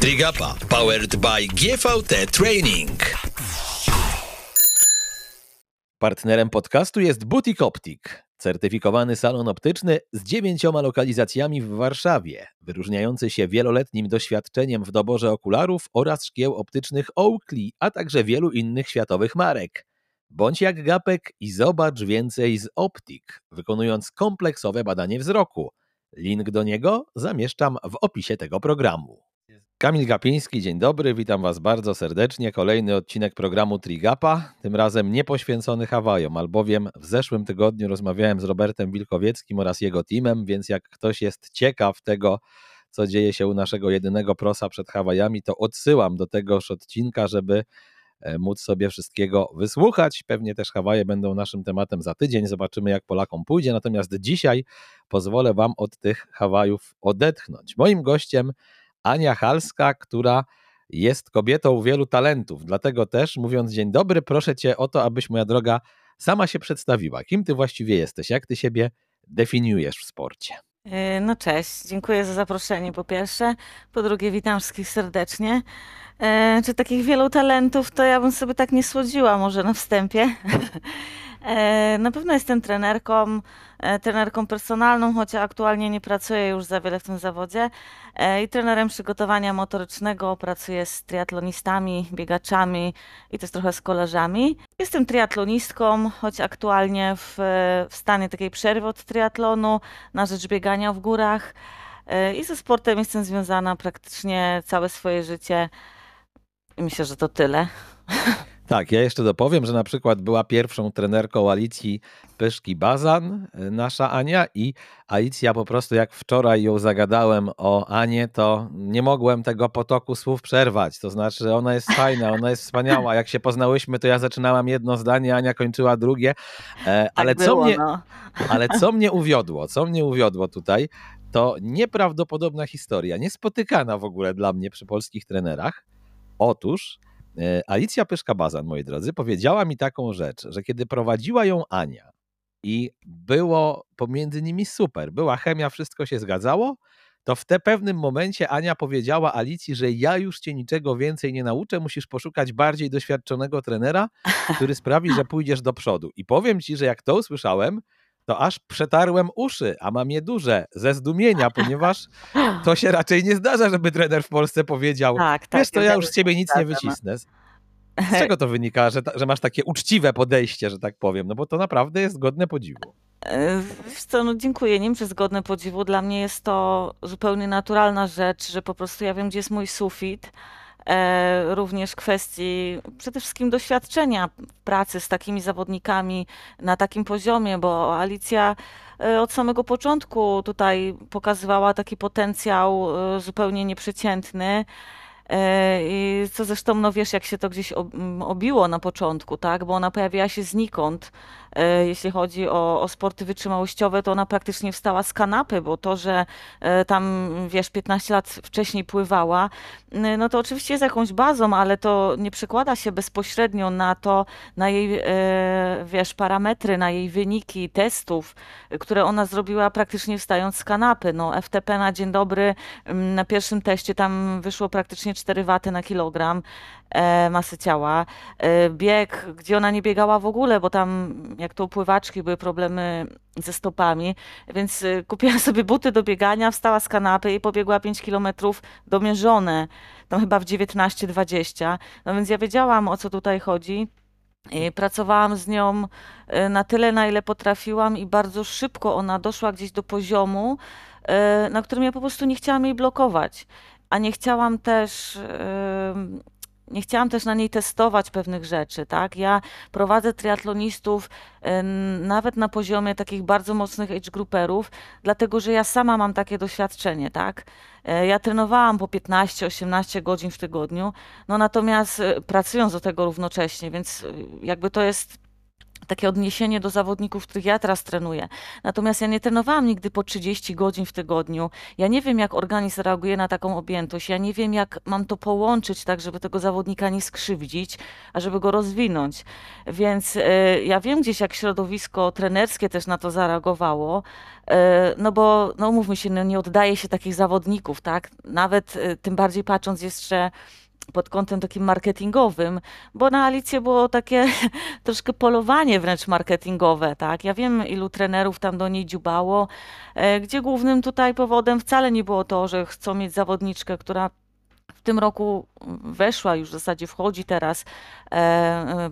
Trigapa powered by GVT Training. Partnerem podcastu jest Butik Optik, certyfikowany salon optyczny z dziewięcioma lokalizacjami w Warszawie, wyróżniający się wieloletnim doświadczeniem w doborze okularów oraz szkieł optycznych Oakley, a także wielu innych światowych marek. Bądź jak Gapek i zobacz więcej z Optik, wykonując kompleksowe badanie wzroku. Link do niego zamieszczam w opisie tego programu. Kamil Gapiński, dzień dobry, witam Was bardzo serdecznie. Kolejny odcinek programu Trigapa, tym razem nie poświęcony Hawajom, albowiem w zeszłym tygodniu rozmawiałem z Robertem Wilkowieckim oraz jego teamem, więc jak ktoś jest ciekaw tego, co dzieje się u naszego jedynego prosa przed Hawajami, to odsyłam do tegoż odcinka, żeby móc sobie wszystkiego wysłuchać. Pewnie też Hawaje będą naszym tematem za tydzień, zobaczymy jak Polakom pójdzie, natomiast dzisiaj pozwolę Wam od tych Hawajów odetchnąć. Moim gościem Ania Halska, która jest kobietą wielu talentów. Dlatego też, mówiąc dzień dobry, proszę cię o to, abyś moja droga sama się przedstawiła. Kim ty właściwie jesteś? Jak ty siebie definiujesz w sporcie? E, no cześć, dziękuję za zaproszenie po pierwsze. Po drugie, witam wszystkich serdecznie. E, czy takich wielu talentów to ja bym sobie tak nie słodziła może na wstępie. E, na pewno jestem trenerką, e, trenerką personalną, chociaż aktualnie nie pracuję już za wiele w tym zawodzie. E, I trenerem przygotowania motorycznego pracuję z triatlonistami, biegaczami i też trochę z kolarzami. Jestem triatlonistką, choć aktualnie w, w stanie takiej przerwy od triatlonu na rzecz biegania w górach. I ze sportem jestem związana praktycznie całe swoje życie. I myślę, że to tyle. Tak, ja jeszcze dopowiem, że na przykład była pierwszą trenerką Alicji Pyszki Bazan, y, nasza Ania i Alicja po prostu jak wczoraj ją zagadałem o Anię, to nie mogłem tego potoku słów przerwać. To znaczy ona jest fajna, ona jest wspaniała. Jak się poznałyśmy, to ja zaczynałam jedno zdanie, Ania kończyła drugie. E, ale, tak co było, mnie, no. ale co mnie uwiodło, co mnie uwiodło tutaj, to nieprawdopodobna historia, niespotykana w ogóle dla mnie przy polskich trenerach. Otóż Alicja Pyszka-Bazan, moi drodzy, powiedziała mi taką rzecz, że kiedy prowadziła ją Ania i było pomiędzy nimi super, była chemia, wszystko się zgadzało, to w te pewnym momencie Ania powiedziała Alicji, że ja już cię niczego więcej nie nauczę, musisz poszukać bardziej doświadczonego trenera, który sprawi, że pójdziesz do przodu. I powiem ci, że jak to usłyszałem, to aż przetarłem uszy, a mam je duże, ze zdumienia, ponieważ to się raczej nie zdarza, żeby trener w Polsce powiedział, tak, tak, wiesz, to ja już z ciebie nic nie wycisnę. Z czego to wynika, że, że masz takie uczciwe podejście, że tak powiem? No bo to naprawdę jest godne podziwu. E, wiesz co, no dziękuję. Nie wiem, czy zgodne podziwu. Dla mnie jest to zupełnie naturalna rzecz, że po prostu ja wiem, gdzie jest mój sufit również kwestii przede wszystkim doświadczenia pracy z takimi zawodnikami na takim poziomie, bo Alicja e, od samego początku tutaj pokazywała taki potencjał e, zupełnie nieprzeciętny. I co zresztą, no wiesz, jak się to gdzieś obiło na początku, tak? Bo ona pojawiła się znikąd E, jeśli chodzi o, o sporty wytrzymałościowe, to ona praktycznie wstała z kanapy, bo to, że e, tam, wiesz, 15 lat wcześniej pływała, no to oczywiście jest jakąś bazą, ale to nie przekłada się bezpośrednio na to, na jej, e, wiesz, parametry, na jej wyniki testów, które ona zrobiła praktycznie wstając z kanapy. No, FTP na dzień dobry na pierwszym teście tam wyszło praktycznie 4 waty na kilogram masy ciała. Bieg, gdzie ona nie biegała w ogóle, bo tam jak to pływaczki były problemy ze stopami, więc y, kupiła sobie buty do biegania, wstała z kanapy i pobiegła 5 kilometrów domierzone, tam chyba w 19-20. No więc ja wiedziałam, o co tutaj chodzi. I pracowałam z nią na tyle, na ile potrafiłam, i bardzo szybko ona doszła gdzieś do poziomu, na którym ja po prostu nie chciałam jej blokować. A nie chciałam też nie chciałam też na niej testować pewnych rzeczy, tak? Ja prowadzę triatlonistów nawet na poziomie takich bardzo mocnych age grouperów, dlatego że ja sama mam takie doświadczenie, tak? E, ja trenowałam po 15-18 godzin w tygodniu, no natomiast e, pracując do tego równocześnie, więc e, jakby to jest takie odniesienie do zawodników, których ja teraz trenuję. Natomiast ja nie trenowałam nigdy po 30 godzin w tygodniu. Ja nie wiem, jak organizm reaguje na taką objętość. Ja nie wiem, jak mam to połączyć tak, żeby tego zawodnika nie skrzywdzić, a żeby go rozwinąć. Więc y, ja wiem gdzieś, jak środowisko trenerskie też na to zareagowało. Y, no bo, no mówmy się, no nie oddaje się takich zawodników, tak? Nawet y, tym bardziej patrząc jeszcze pod kątem takim marketingowym, bo na Alicję było takie troszkę polowanie wręcz marketingowe, tak? Ja wiem, ilu trenerów tam do niej dziubało, e, gdzie głównym tutaj powodem wcale nie było to, że chcą mieć zawodniczkę, która w tym roku weszła, już w zasadzie wchodzi teraz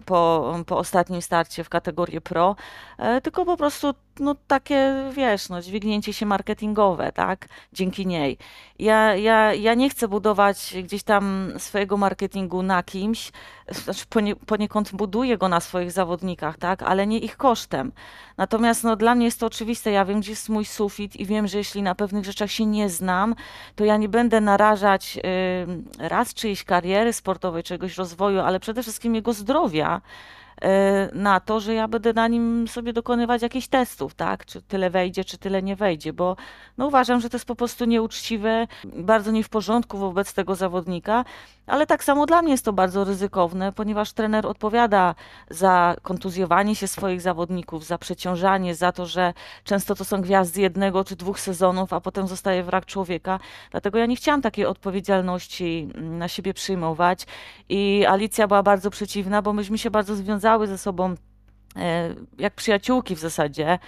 po, po ostatnim starcie w kategorię pro, e, tylko po prostu no, takie, wiesz, no, dźwignięcie się marketingowe, tak, dzięki niej. Ja, ja, ja nie chcę budować gdzieś tam swojego marketingu na kimś, znaczy ponie, poniekąd buduję go na swoich zawodnikach, tak, ale nie ich kosztem. Natomiast no, dla mnie jest to oczywiste, ja wiem, gdzie jest mój sufit i wiem, że jeśli na pewnych rzeczach się nie znam, to ja nie będę narażać raz czyjejś kariery sportowej, czegoś rozwoju, ale przede wszystkim jego zdrowia, E, na to, że ja będę na nim sobie dokonywać jakichś testów, tak? Czy tyle wejdzie, czy tyle nie wejdzie, bo no uważam, że to jest po prostu nieuczciwe, bardzo nie w porządku wobec tego zawodnika, ale tak samo dla mnie jest to bardzo ryzykowne, ponieważ trener odpowiada za kontuzjowanie się swoich zawodników, za przeciążanie, za to, że często to są gwiazdy jednego czy dwóch sezonów, a potem zostaje wrak człowieka. Dlatego ja nie chciałam takiej odpowiedzialności na siebie przyjmować i Alicja była bardzo przeciwna, bo myśmy się bardzo związały ze sobą e, jak przyjaciółki w zasadzie.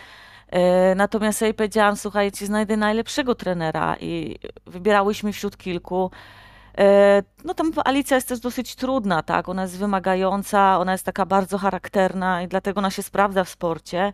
E, natomiast jej powiedziałam, słuchajcie, znajdę najlepszego trenera i wybierałyśmy wśród kilku. E, no tam Alicja jest też dosyć trudna, tak? Ona jest wymagająca, ona jest taka bardzo charakterna i dlatego ona się sprawdza w sporcie.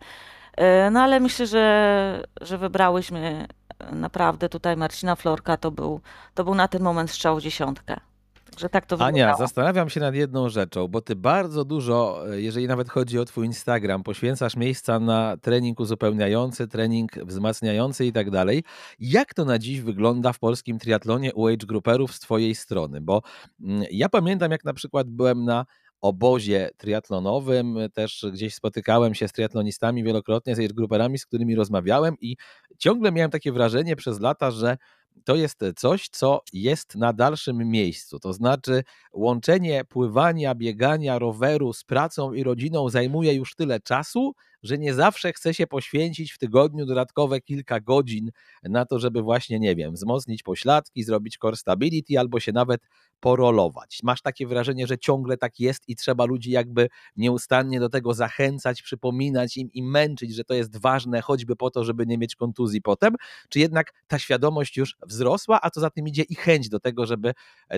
E, no ale myślę, że, że wybrałyśmy naprawdę tutaj Marcina Florka, to był, to był na ten moment strzał dziesiątkę że tak to wyglądało. Ania, zastanawiam się nad jedną rzeczą, bo ty bardzo dużo, jeżeli nawet chodzi o twój Instagram, poświęcasz miejsca na trening uzupełniający, trening wzmacniający i tak dalej. Jak to na dziś wygląda w polskim triatlonie u age grouperów z twojej strony? Bo mm, ja pamiętam, jak na przykład byłem na obozie triatlonowym, też gdzieś spotykałem się z triatlonistami wielokrotnie, z age grouperami, z którymi rozmawiałem i ciągle miałem takie wrażenie przez lata, że to jest coś, co jest na dalszym miejscu. To znaczy, łączenie pływania, biegania, roweru z pracą i rodziną zajmuje już tyle czasu, że nie zawsze chce się poświęcić w tygodniu dodatkowe kilka godzin na to, żeby właśnie, nie wiem, wzmocnić pośladki, zrobić core stability albo się nawet porolować. Masz takie wrażenie, że ciągle tak jest i trzeba ludzi jakby nieustannie do tego zachęcać, przypominać im i męczyć, że to jest ważne, choćby po to, żeby nie mieć kontuzji potem? Czy jednak ta świadomość już wzrosła, a co za tym idzie i chęć do tego, żeby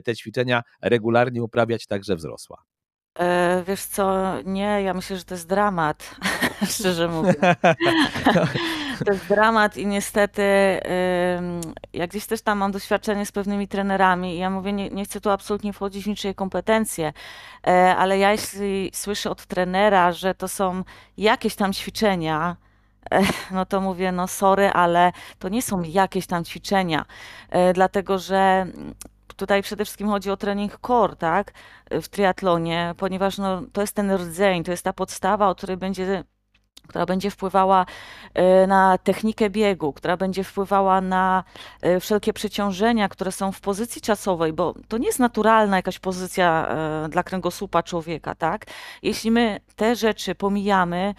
te ćwiczenia regularnie uprawiać także wzrosła? E, wiesz co, nie, ja myślę, że to jest dramat, szczerze mówiąc. To jest dramat i niestety, jak gdzieś też tam mam doświadczenie z pewnymi trenerami i ja mówię, nie, nie chcę tu absolutnie wchodzić w niczyje kompetencje, e, ale ja jeśli słyszę od trenera, że to są jakieś tam ćwiczenia, e, no to mówię, no sorry, ale to nie są jakieś tam ćwiczenia, dlatego że tutaj przede wszystkim chodzi o trening core, tak, w triatlonie, ponieważ no, to jest ten rdzeń, to jest ta podstawa, o której będzie która będzie wpływała e, na technikę biegu, która będzie wpływała na e, wszelkie przeciążenia, które są w pozycji czasowej, bo to nie jest naturalna jakaś pozycja e, dla kręgosłupa człowieka, tak? Jeśli my te rzeczy pomijamy,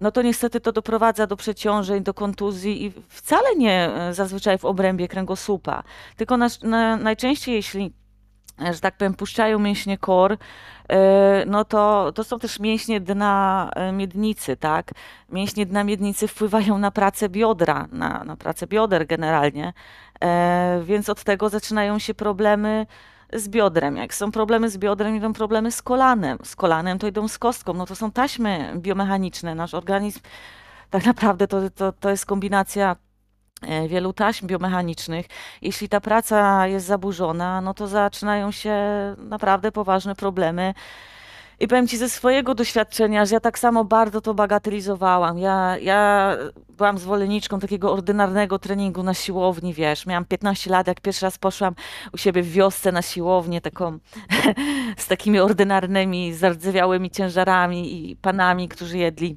no to niestety to doprowadza do przeciążeń, do kontuzji i wcale nie e, zazwyczaj w obrębie kręgosłupa, tylko na, na, najczęściej jeśli e, że tak powiem, puszczają mięśnie kor, e, no to, to są też mięśnie dna miednicy, tak? Mięśnie dna miednicy wpływają na pracę biodra, na, na pracę bioder generalnie, więc od tego zaczynają się problemy z biodrem. Jak są problemy z biodrem, idą problemy z kolanem. Z kolanem to idą z kostką. No to są taśmy biomechaniczne. Nasz organizm tak naprawdę to, to, to jest kombinacja e, wielu taśm biomechanicznych. Jeśli ta praca jest zaburzona, no to zaczynają się naprawdę poważne problemy I powiem ci ze swojego doświadczenia, że ja tak samo bardzo to bagatelizowałam. Ja, ja byłam zwolenniczką takiego ordynarnego treningu na siłowni, wiesz. Miałam 15 lat, jak pierwszy raz poszłam u siebie w wiosce na siłownię, taką z takimi ordynarnymi, zardzewiałymi ciężarami i panami, którzy jedli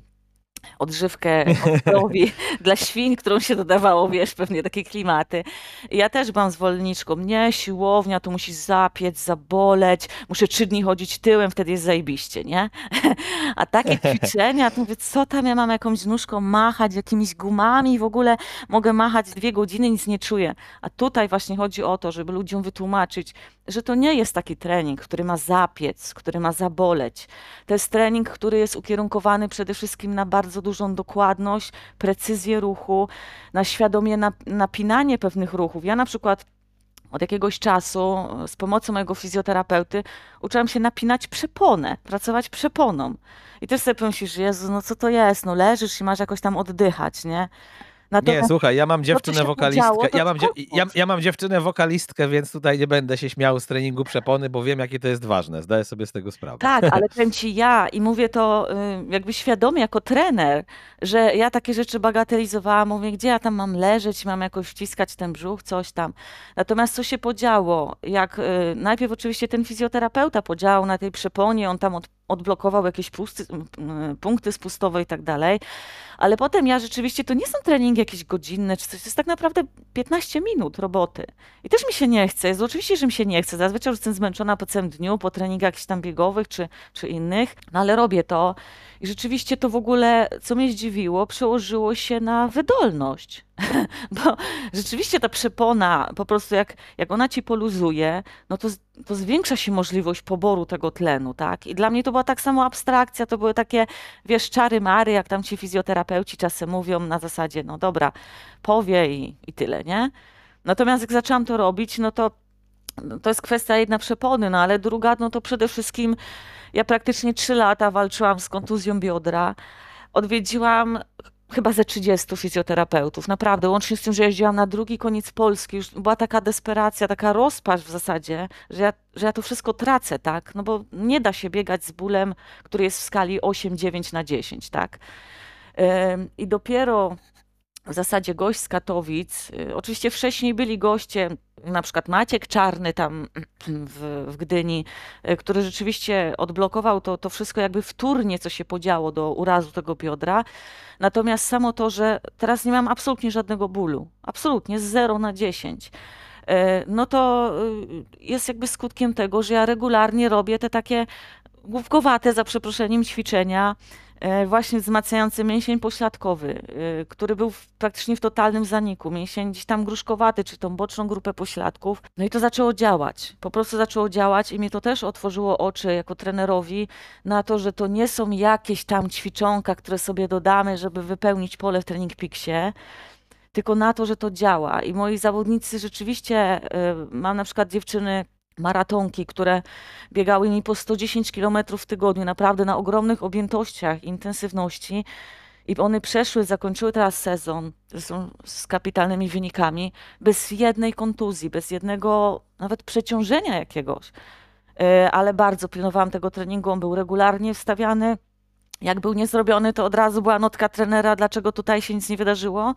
odżywkę ozdrowi dla świń, którą się dodawało, wiesz, pewnie takie klimaty. Ja też byłam zwolenniczką. Nie, siłownia, to musi zapiec, zaboleć, muszę trzy dni chodzić tyłem, wtedy jest zajebiście, nie? A takie ćwiczenia, to mówię, co tam ja mam jakąś nóżką machać, jakimiś gumami, w ogóle mogę machać dwie godziny, nic nie czuję. A tutaj właśnie chodzi o to, żeby ludziom wytłumaczyć, że to nie jest taki trening, który ma zapiec, który ma zaboleć. To jest trening, który jest ukierunkowany przede wszystkim na bardzo dużą dokładność, precyzję ruchu, na świadomie napinanie pewnych ruchów. Ja na przykład od jakiegoś czasu z pomocą mojego fizjoterapeuty uczyłam się napinać przeponę, pracować przeponą. I też sobie pomyślisz, Jezu, no co to jest? No leżysz i masz jakoś tam oddychać, nie? Natomiast, nie, słuchaj, ja mam dziewczynę wokalistkę. Podziało, ja, mam ja, ja, mam dziewczynę wokalistkę, więc tutaj nie będę się śmiał z treningu przepony, bo wiem, jakie to jest ważne. Zdaję sobie z tego sprawę. Tak, ale powiem ci ja i mówię to y, jakby świadomie jako trener, że ja takie rzeczy bagatelizowałam. Mówię, gdzie ja tam mam leżeć, mam jakoś wciskać ten brzuch, coś tam. Natomiast co się podziało? Jak y, najpierw oczywiście ten fizjoterapeuta podziałał na tej przeponie, on tam od, odblokował jakieś pusty, punkty spustowe i tak dalej. Ale potem ja rzeczywiście, to nie są treningi jakieś godzinne czy coś, to jest tak naprawdę 15 minut roboty. I też mi się nie chce, jest oczywiście, że mi się nie chce. Zazwyczaj już jestem zmęczona po całym dniu, po treningach jakichś tam biegowych czy, czy innych, no ale robię to. I rzeczywiście to w ogóle, co mnie zdziwiło, przełożyło się na wydolność. Bo rzeczywiście ta przepona, po prostu jak, jak ona ci poluzuje, no to, to zwiększa się możliwość poboru tego tlenu, tak? I dla mnie to była tak samo abstrakcja, to były takie, wiesz, czary mary, jak tam ci fizjoterapeuci czasem mówią na zasadzie, no dobra, powie i, i tyle, nie? Natomiast jak zaczęłam to robić, no to to jest kwestia jedna przepony, no ale druga, no to przede wszystkim ja praktycznie trzy lata walczyłam z kontuzją biodra. Odwiedziłam chyba ze 30 fizjoterapeutów, naprawdę, łącznie z tym, że jeździłam na drugi koniec Polski, już była taka desperacja, taka rozpacz w zasadzie, że ja, że ja to wszystko tracę, tak, no bo nie da się biegać z bólem, który jest w skali 8, 9 na 10, tak. I dopiero w zasadzie gość z Katowic. Y, oczywiście wcześniej byli goście, na przykład Maciek Czarny tam w, w Gdyni, y, który rzeczywiście odblokował to, to wszystko jakby wtórnie, co się podziało do urazu tego biodra. Natomiast samo to, że teraz nie mam absolutnie żadnego bólu, absolutnie z 0 na 10 y, no to jest jakby skutkiem tego, że ja regularnie robię te takie główkowate, za przeproszeniem, ćwiczenia, właśnie wzmacniający mięsień pośladkowy, e, który był praktycznie w totalnym zaniku, mięsień gdzieś tam gruszkowaty, czy tą boczną grupę pośladków. No i to zaczęło działać, po prostu zaczęło działać i mnie to też otworzyło oczy jako trenerowi na to, że to nie są jakieś tam ćwiczonka, które sobie dodamy, żeby wypełnić pole w Training Peaksie, tylko na to, że to działa. I moi zawodnicy rzeczywiście, e, mam na przykład dziewczyny, maratonki, które biegały mi po 110 km w tygodniu, naprawdę na ogromnych objętościach, intensywności. I one przeszły, zakończyły teraz sezon z kapitalnymi wynikami, bez jednej kontuzji, bez jednego nawet przeciążenia jakiegoś. E, ale bardzo pilnowałam tego treningu, on był regularnie wstawiany. Jak był niezrobiony, to od razu była notka trenera, dlaczego tutaj się nic nie wydarzyło.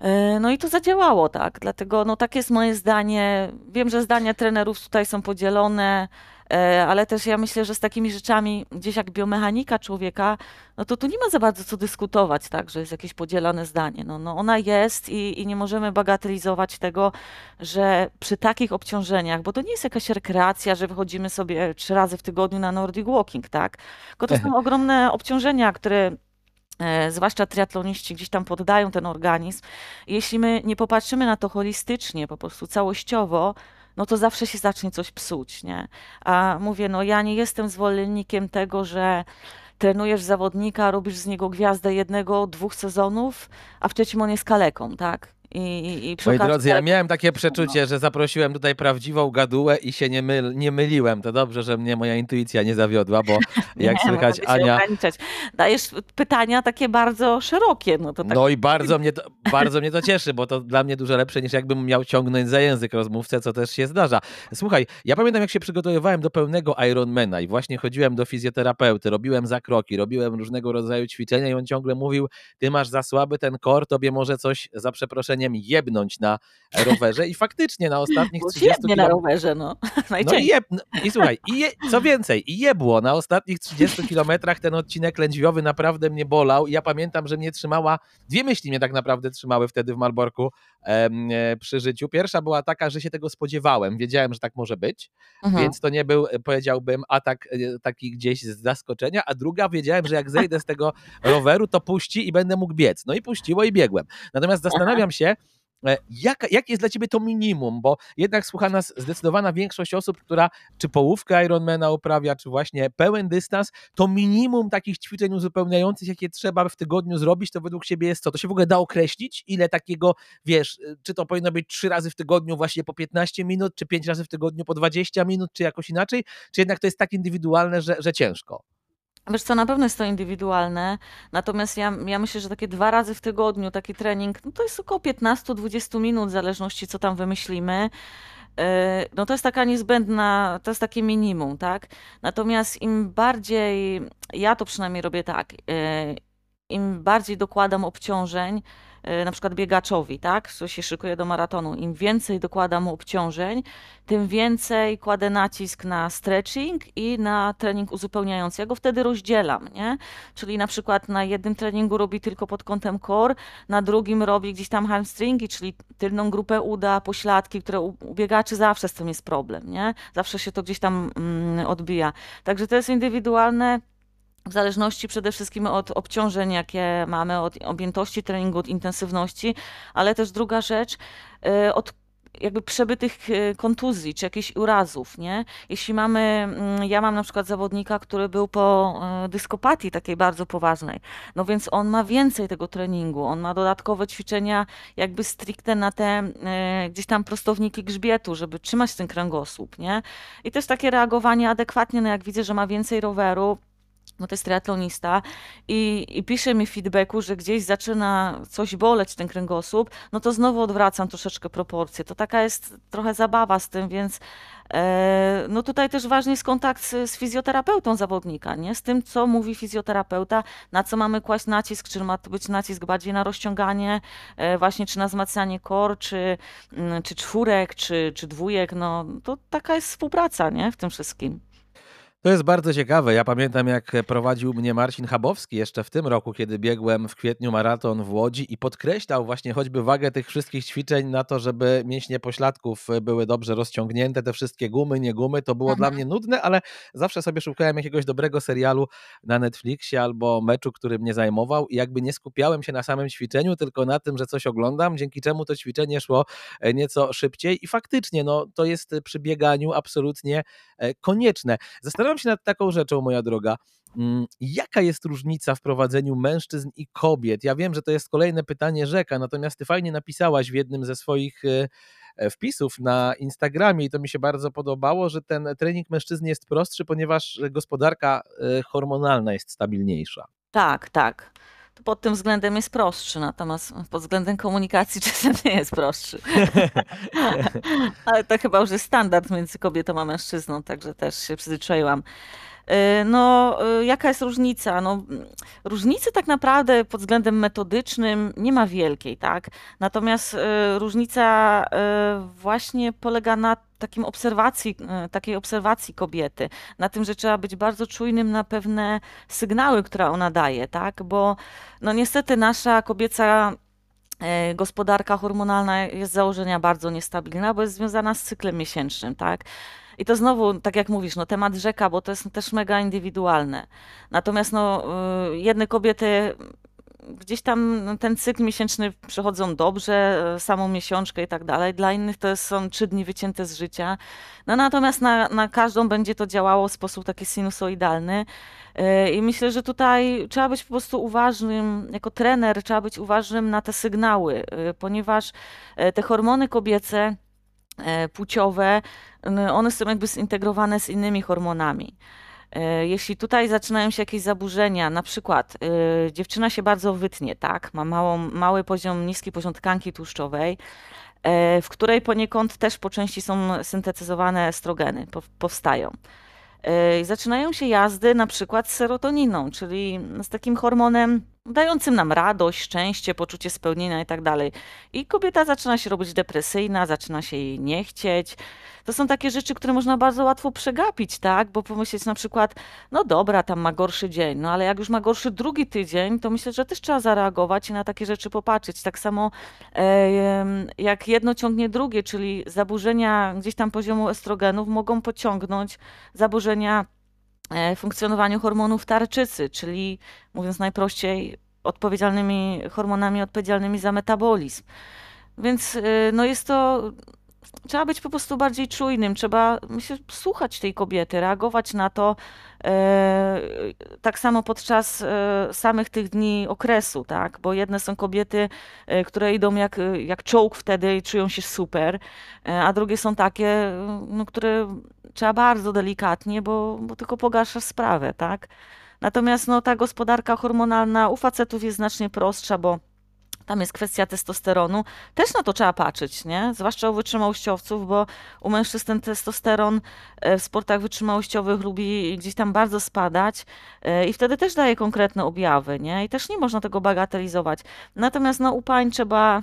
E, no i to zadziałało, tak. Dlatego no, tak jest moje zdanie. Wiem, że zdania trenerów tutaj są podzielone, e, ale też ja myślę, że z takimi rzeczami, gdzieś jak biomechanika człowieka, no to tu nie ma za bardzo co dyskutować, tak, że jest jakieś podzielone zdanie. No, no ona jest i, i nie możemy bagatelizować tego, że przy takich obciążeniach, bo to nie jest jakaś rekreacja, że wychodzimy sobie trzy razy w tygodniu na Nordic Walking, tak, tylko to są ogromne obciążenia, które zwłaszcza triatloniści gdzieś tam poddają ten organizm. Jeśli my nie popatrzymy na to holistycznie, po prostu całościowo, no to zawsze się zacznie coś psuć, nie? A mówię, no ja nie jestem zwolennikiem tego, że trenujesz zawodnika, robisz z niego gwiazdę jednego, dwóch sezonów, a w trzecim on jest kaleką, tak? I, i Moi drodzy, ja miałem takie przeczucie, że zaprosiłem tutaj prawdziwą gadułę i się nie, myl, nie myliłem. To dobrze, że mnie moja intuicja nie zawiodła, bo jak nie, słychać Ania... Dajesz pytania takie bardzo szerokie. No, to tak... no i bardzo mnie, to, bardzo mnie to cieszy, bo to dla mnie dużo lepsze niż jakbym miał ciągnąć za język rozmówcę, co też się zdarza. Słuchaj, ja pamiętam jak się przygotowywałem do pełnego Ironmana i właśnie chodziłem do fizjoterapeuty, robiłem zakroki, robiłem różnego rodzaju ćwiczenia i on ciągle mówił, ty masz za słaby ten kor, tobie może coś za jebnąć na rowerze i faktycznie na ostatnich 30 km... na rowerze, no. No i, jeb... No I słuchaj, i je... co więcej, i jebło, na ostatnich 30 kilometrach ten odcinek lędźwiowy naprawdę mnie bolał ja pamiętam, że mnie trzymała, dwie myśli mnie tak naprawdę trzymały wtedy w Malborku e, przy życiu. Pierwsza była taka, że się tego spodziewałem, wiedziałem, że tak może być, mhm. więc to nie był, powiedziałbym, atak e, taki gdzieś z zaskoczenia, a druga wiedziałem, że jak zejdę z tego roweru, to puści i będę mógł biec. No i puściło i biegłem. Natomiast zastanawiam się, E, jak, jak jest dla ciebie to minimum? Bo jednak słucha nas zdecydowana większość osób, która czy połówkę Ironmana uprawia, czy właśnie pełen dystans, to minimum takich ćwiczeń uzupełniających, jakie trzeba w tygodniu zrobić, to według ciebie jest co? To się w ogóle da określić? Ile takiego, wiesz, y, czy to powinno być trzy razy w tygodniu właśnie po 15 minut, czy pięć razy w tygodniu po 20 minut, czy jakoś inaczej? Czy jednak to jest tak indywidualne, że, że ciężko? Wiesz co, na pewno jest to indywidualne, natomiast ja, ja myślę, że takie dwa razy w tygodniu taki trening, no to jest około 15-20 minut, w zależności co tam wymyślimy. E, no to jest taka niezbędna, to jest takie minimum, tak? Natomiast im bardziej, ja to przynajmniej robię tak, e, im bardziej dokładam obciążeń, na przykład biegaczowi, tak, który się szykuje do maratonu, im więcej dokłada mu obciążeń, tym więcej kładę nacisk na stretching i na trening uzupełniający. Ja go wtedy rozdzielam, nie? Czyli na przykład na jednym treningu robi tylko pod kątem core, na drugim robi gdzieś tam hamstringi, czyli tylną grupę uda, pośladki, które u biegaczy zawsze z tym jest problem, nie? Zawsze się to gdzieś tam mm, odbija. Także to jest indywidualne w zależności przede wszystkim od obciążeń, jakie mamy, od objętości treningu, od intensywności, ale też druga rzecz, y, od jakby przebytych y, kontuzji czy jakichś urazów, nie? Jeśli mamy, mm, ja mam na przykład zawodnika, który był po y, dyskopatii takiej bardzo poważnej, no więc on ma więcej tego treningu, on ma dodatkowe ćwiczenia jakby stricte na te gdzieś tam prostowniki grzbietu, żeby trzymać ten kręgosłup, nie? I też takie reagowanie adekwatnie, no jak widzę, że ma więcej roweru, no to jest triatlonista i, i pisze mi feedbacku, że gdzieś zaczyna coś boleć ten kręgosłup, no to znowu odwracam troszeczkę proporcje. To taka jest trochę zabawa z tym, więc e, no tutaj też ważny jest kontakt z, z, fizjoterapeutą zawodnika, nie? Z tym, co mówi fizjoterapeuta, na co mamy kłaść nacisk, czy ma to być nacisk bardziej na rozciąganie, e, właśnie czy na wzmacnianie kor, czy, mm, czy czwórek, czy, czy dwójek, no to taka jest współpraca, nie? W tym wszystkim. To jest bardzo ciekawe. Ja pamiętam, jak prowadził mnie Marcin Chabowski jeszcze w tym roku, kiedy biegłem w kwietniu maraton w Łodzi i podkreślał właśnie choćby wagę tych wszystkich ćwiczeń na to, żeby mięśnie pośladków były dobrze rozciągnięte, te wszystkie gumy, nie gumy. To było mhm. dla mnie nudne, ale zawsze sobie szukałem jakiegoś dobrego serialu na Netflixie albo meczu, który mnie zajmował i jakby nie skupiałem się na samym ćwiczeniu, tylko na tym, że coś oglądam, dzięki czemu to ćwiczenie szło e, nieco szybciej i faktycznie no, to jest przy bieganiu absolutnie e, konieczne. Zastanawiam Zastanawiam się nad taką rzeczą, moja droga. Mm, jaka jest różnica w prowadzeniu mężczyzn i kobiet? Ja wiem, że to jest kolejne pytanie rzeka, natomiast ty fajnie napisałaś w jednym ze swoich e, e, wpisów na Instagramie i to mi się bardzo podobało, że ten trening mężczyzny jest prostszy, ponieważ gospodarka e, hormonalna jest stabilniejsza. Tak, tak. To pod tym względem jest prostszy, natomiast pod względem komunikacji czasem nie jest prostszy. Ale to chyba już jest standard między kobietą a mężczyzną, także też się przyzwyczaiłam. Y, no, y, jaka jest różnica? No, różnicy tak naprawdę pod względem metodycznym nie ma wielkiej, tak? Natomiast y, różnica właśnie polega na takim obserwacji, takiej obserwacji kobiety, na tym, że trzeba być bardzo czujnym na pewne sygnały, które ona daje, tak? Bo no niestety nasza kobieca gospodarka hormonalna jest z założenia bardzo niestabilna, bo jest związana z cyklem miesięcznym, tak? I to znowu, tak jak mówisz, no temat rzeka, bo to jest też mega indywidualne. Natomiast no, y, jedne kobiety gdzieś tam ten cykl miesięczny przechodzą dobrze, e, samą miesiączkę i tak dalej. Dla innych to są trzy dni wycięte z życia. No natomiast na, na każdą będzie to działało w sposób taki sinusoidalny. E, I myślę, że tutaj trzeba być po prostu uważnym, jako trener, trzeba być uważnym na te sygnały, ponieważ te hormony kobiece, płciowe, one są jakby zintegrowane z innymi hormonami. E, jeśli tutaj zaczynają się jakieś zaburzenia, na przykład yy, dziewczyna się bardzo wytnie, tak, ma małą, mały poziom, niski poziom tkanki tłuszczowej, yy, w której poniekąd też po części są syntetyzowane estrogeny, po, powstają. Yy, zaczynają się jazdy na przykład z serotoniną, czyli z takim hormonem dającym nam radość, szczęście, poczucie spełnienia i tak dalej. I kobieta zaczyna się robić depresyjna, zaczyna się jej nie chcieć, to są takie rzeczy, które można bardzo łatwo przegapić, tak? Bo pomyśleć na przykład, no dobra, tam ma gorszy dzień, no ale jak już ma gorszy drugi tydzień, to myślę, że też trzeba zareagować i na takie rzeczy popatrzeć. Tak samo jak jedno ciągnie drugie, czyli zaburzenia gdzieś tam poziomu estrogenów mogą pociągnąć zaburzenia funkcjonowaniu hormonów tarczycy, czyli mówiąc najprościej, odpowiedzialnymi hormonami odpowiedzialnymi za metabolizm. Więc e, no jest to trzeba być po prostu bardziej czujnym, trzeba myślę, słuchać tej kobiety, reagować na to e, tak samo podczas e, samych tych dni okresu, tak? Bo jedne są kobiety, e, które idą jak, jak czołg wtedy i czują się super, e, a drugie są takie, no, które trzeba bardzo delikatnie, bo, bo tylko pogarsza sprawę, tak? Natomiast no, ta gospodarka hormonalna u facetów jest znacznie prostsza, bo tam jest kwestia testosteronu. Też na to trzeba patrzeć, nie? Zwłaszcza u wytrzymałościowców, bo u mężczyzn ten testosteron e, w sportach wytrzymałościowych lubi gdzieś tam bardzo spadać e, i wtedy też daje konkretne objawy, nie? I też nie można tego bagatelizować. Natomiast no, u pań trzeba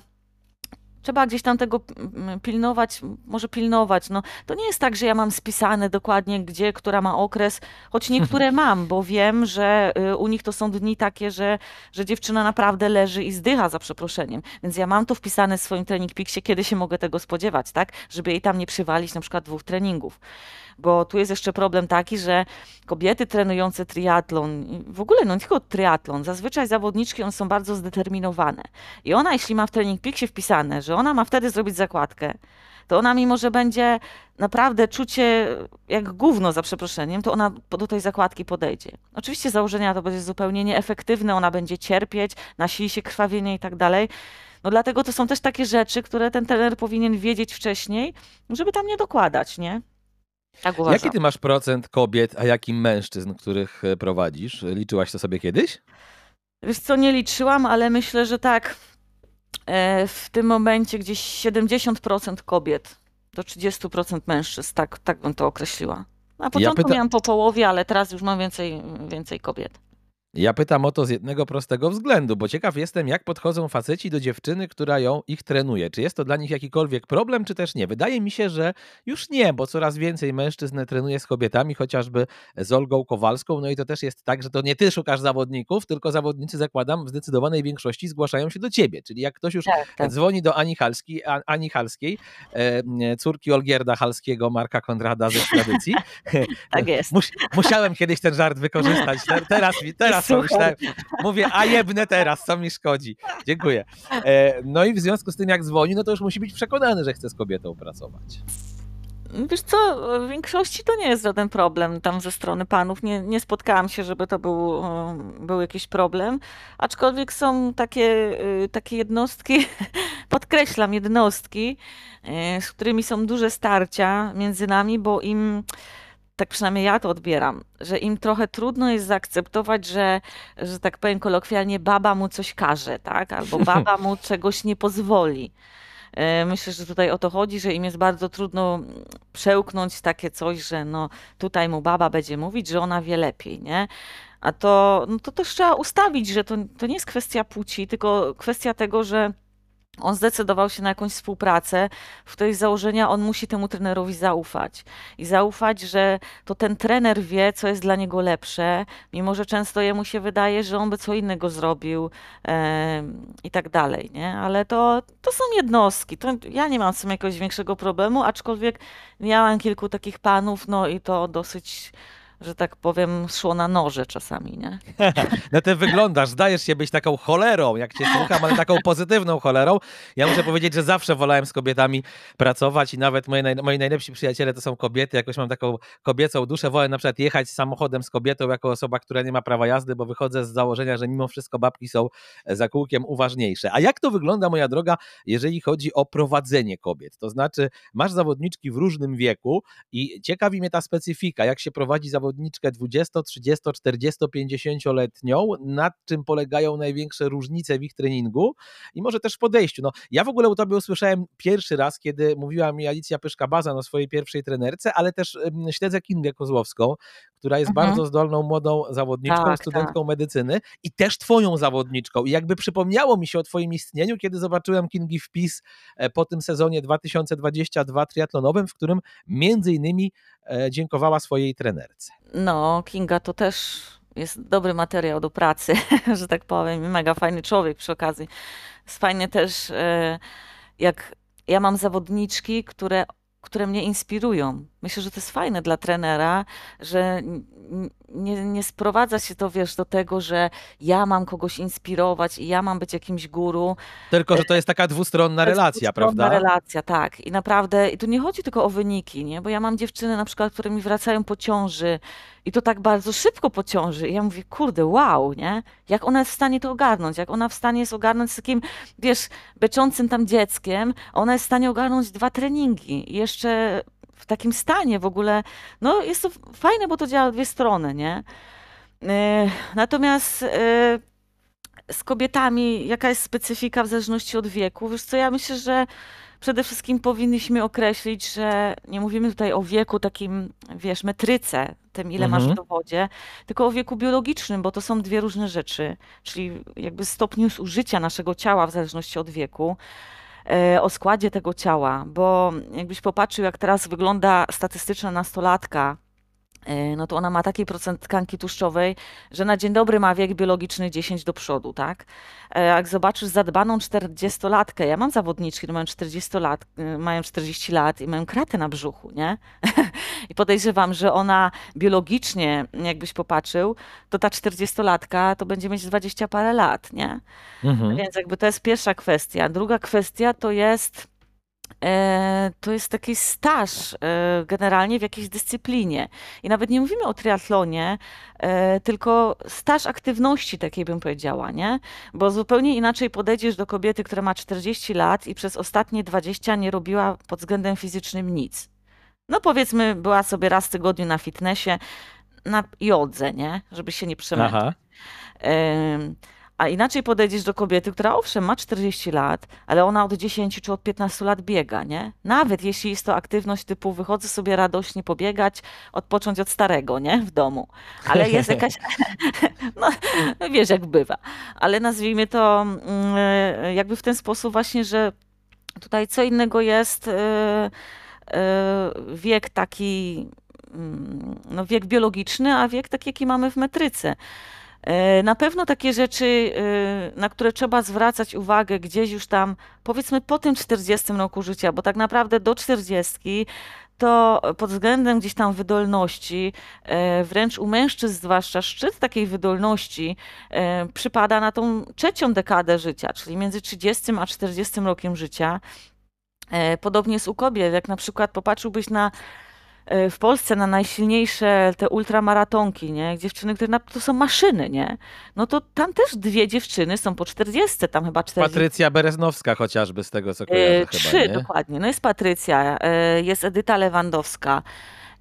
trzeba gdzieś tam tego mm, pilnować, może pilnować. No, to nie jest tak, że ja mam spisane dokładnie, gdzie, która ma okres, choć niektóre mam, bo wiem, że y, u nich to są dni takie, że, że dziewczyna naprawdę leży i zdycha za przeproszeniem. Więc ja mam to wpisane w swoim trening piksie, kiedy się mogę tego spodziewać, tak? Żeby jej tam nie przywalić na przykład dwóch treningów bo tu jest jeszcze problem taki, że kobiety trenujące triatlon, w ogóle no nie tylko triatlon, zazwyczaj zawodniczki one są bardzo zdeterminowane. I ona, jeśli ma w Training Peaksie wpisane, że ona ma wtedy zrobić zakładkę, to ona mimo, że będzie naprawdę czucie jak gówno za przeproszeniem, to ona do tej zakładki podejdzie. Oczywiście założenia to będzie zupełnie nieefektywne, ona będzie cierpieć, nasili się krwawienie i tak dalej. No dlatego to są też takie rzeczy, które ten trener powinien wiedzieć wcześniej, żeby tam nie dokładać, nie? Tak uważam. Jaki ty masz procent kobiet, a jaki mężczyzn, których e, prowadzisz? Liczyłaś to sobie kiedyś? Wiesz co, nie liczyłam, ale myślę, że tak e, w tym momencie gdzieś 70% kobiet do 30% mężczyzn, tak, tak bym to określiła. Na początku ja pyta... miałam po połowie, ale teraz już mam więcej, więcej kobiet. Ja pytam o to z jednego prostego względu, bo ciekaw jestem, jak podchodzą faceci do dziewczyny, która ją ich trenuje. Czy jest to dla nich jakikolwiek problem, czy też nie? Wydaje mi się, że już nie, bo coraz więcej mężczyzn trenuje z kobietami, chociażby z Olgą Kowalską. No i to też jest tak, że to nie ty szukasz zawodników, tylko zawodnicy, zakładam, w zdecydowanej większości zgłaszają się do ciebie. Czyli jak ktoś już tak, tak. dzwoni do Ani, Halski, Ani Halskiej, córki Olgierda Halskiego, Marka Konrada ze tradycji. tak jest. musiałem kiedyś ten żart wykorzystać. Teraz, teraz myślałem, mówię, a jebnę teraz, co mi szkodzi. Dziękuję. E, no i w związku z tym, jak dzwoni, no to już musi być przekonany, że chce z kobietą pracować. Wiesz co, w większości to nie jest żaden problem tam ze strony panów. Nie, nie spotkałam się, żeby to był, był jakiś problem. Aczkolwiek są takie, y, takie jednostki, podkreślam jednostki, z którymi są duże starcia między nami, bo im tak przynajmniej ja to odbieram, że im trochę trudno jest zaakceptować, że, że tak powiem kolokwialnie, baba mu coś każe, tak? Albo baba mu czegoś nie pozwoli. E, myślę, że tutaj o to chodzi, że im jest bardzo trudno przełknąć takie coś, że no tutaj mu baba będzie mówić, że ona wie lepiej, nie? A to, no to też trzeba ustawić, że to, to nie jest kwestia płci, tylko kwestia tego, że on zdecydował się na jakąś współpracę, w której z założenia on musi temu trenerowi zaufać. I zaufać, że to ten trener wie, co jest dla niego lepsze, mimo że często jemu się wydaje, że on by co innego zrobił e, i tak dalej. Nie? Ale to, to są jednostki. To ja nie mam z tym jakiegoś większego problemu, aczkolwiek miałam kilku takich panów, no i to dosyć że tak powiem, szło na noże czasami, nie? No ty wyglądasz, zdajesz się być taką cholerą, jak cię słucham, ale taką pozytywną cholerą. Ja muszę powiedzieć, że zawsze wolałem z kobietami pracować i nawet moje, naj, moi najlepsi przyjaciele to są kobiety, jakoś mam taką kobiecą duszę, wolę na przykład jechać samochodem z kobietą jako osoba, która nie ma prawa jazdy, bo wychodzę z założenia, że mimo wszystko babki są za kółkiem uważniejsze. A jak to wygląda, moja droga, jeżeli chodzi o prowadzenie kobiet? To znaczy, masz zawodniczki w różnym wieku i ciekawi mnie ta specyfika, jak się prowadzi zawodniczkę 20, 30, 40, 50-letnią, nad czym polegają największe różnice w ich treningu i może też w podejściu. No, ja w ogóle u tobie usłyszałem pierwszy raz, kiedy mówiła mi Alicja Pyszka-Baza na swojej pierwszej trenerce, ale też śledzę Kingę Kozłowską, która jest mhm. bardzo zdolną młodą zawodniczką, tak, studentką tak. medycyny i też twoją zawodniczką. I jakby przypomniało mi się o twoim istnieniu, kiedy zobaczyłem Kingi wpis e, po tym sezonie 2022 triatlonowym, w którym między innymi e, dziękowała swojej trenerce. No, Kinga to też jest dobry materiał do pracy, że tak powiem. Mega fajny człowiek przy okazji. Jest fajnie też, e, jak ja mam zawodniczki, które które mnie inspirują. Myślę, że to jest fajne dla trenera, że nie, nie sprowadza się to, wiesz, do tego, że ja mam kogoś inspirować i ja mam być jakimś guru. Tylko, że to jest taka dwustronna relacja, dwustronna prawda? relacja, tak. I naprawdę, i tu nie chodzi tylko o wyniki, nie? Bo ja mam dziewczyny na przykład, które mi wracają po ciąży i to tak bardzo szybko po ciąży. I ja mówię, kurde, wow, nie? Jak ona jest w stanie to ogarnąć? Jak ona w stanie jest ogarnąć z takim, wiesz, beczącym tam dzieckiem, ona jest w stanie ogarnąć dwa treningi. I jeszcze w takim stanie w ogóle, no jest to fajne, bo to działa dwie strony, nie? E, natomiast e, z kobietami, jaka jest specyfika w zależności od wieku? Wiesz co, ja myślę, że przede wszystkim powinniśmy określić, że nie mówimy tutaj o wieku takim, wiesz, metryce, tym ile mhm. masz w dowodzie, tylko o wieku biologicznym, bo to są dwie różne rzeczy, czyli jakby stopniu zużycia naszego ciała w zależności od wieku. E, o składzie tego ciała, bo jakbyś popatrzył, jak teraz wygląda statystyczna nastolatka, no to ona ma taki procent tkanki tłuszczowej, że na dzień dobry ma wiek biologiczny 10 do przodu, tak? E, jak zobaczysz zadbaną 40-latkę, ja mam zawodniczki, które mają 40 lat, mają 40 lat i mają kratę na brzuchu, nie? I podejrzewam, że ona biologicznie, jakbyś popatrzył, to ta 40-latka to będzie mieć 20 parę lat, nie? Mhm. Więc jakby to jest pierwsza kwestia. Druga kwestia to jest e, to jest taki staż e, generalnie w jakiejś dyscyplinie. I nawet nie mówimy o triatlonie, e, tylko staż aktywności takiej bym powiedziała, nie? Bo zupełnie inaczej podejdziesz do kobiety, która ma 40 lat i przez ostatnie 20 nie robiła pod względem fizycznym nic no powiedzmy, była sobie raz w tygodniu na fitnessie, na jodze, nie? Żeby się nie przemęczyć. A inaczej podejdziesz do kobiety, która owszem ma 40 lat, ale ona od 10 czy od 15 lat biega, nie? Nawet jeśli jest to aktywność typu wychodzę sobie radośnie pobiegać, odpocząć od starego, nie? W domu. Ale jest jakaś, no wiesz jak bywa. Ale nazwijmy to mm, jakby w ten sposób właśnie, że tutaj co innego jest... Yy, E, wiek taki, mm, no wiek biologiczny, a wiek taki, jaki mamy w metryce. E, na pewno takie rzeczy, e, na które trzeba zwracać uwagę gdzieś już tam, powiedzmy po tym 40 roku życia, bo tak naprawdę do 40 to pod względem gdzieś tam wydolności, wręcz u mężczyzn zwłaszcza szczyt takiej wydolności przypada na tą trzecią dekadę życia, czyli między 30 a 40 rokiem życia. E, podobnie jest u kobiet, jak na przykład popatrzyłbyś na e, w Polsce na najsilniejsze te ultramaratonki, nie? Dziewczyny, które na, to są maszyny, nie? No to tam też dwie dziewczyny są po 40, tam chyba 40. Patrycja Bereznowska chociażby z tego co kojarzę e, Trzy, chyba, dokładnie. No jest Patrycja, e, jest Edyta Lewandowska.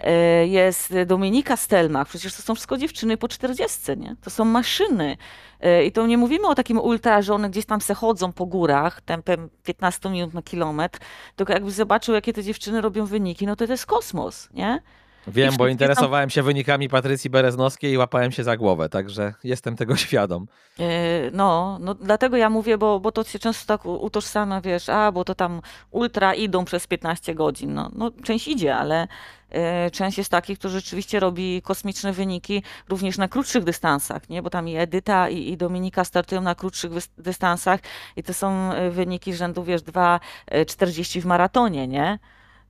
E, jest Dominika Stelmach, przecież to są wszystko dziewczyny po 40, nie? To są maszyny. E, I to nie mówimy o takim ultra, że one gdzieś tam se chodzą po górach tempem 15 minut na kilometr, tylko jakby zobaczył, jakie te dziewczyny robią wyniki, no to to jest kosmos, nie? Wiem, bo interesowałem się wynikami Patrycji Bereznowskiej i łapałem się za głowę, także jestem tego świadom. E, no, no dlatego ja mówię, bo, bo to się często tak utożsamia, wiesz, a bo to tam ultra idą przez 15 godzin. No, no część idzie, ale e, część jest takich, którzy rzeczywiście robi kosmiczne wyniki również na krótszych dystansach, nie? Bo tam i Edyta i, i Dominika startują na krótszych dystansach i to są e, wyniki rzędu, wiesz, 2,40 w maratonie, nie?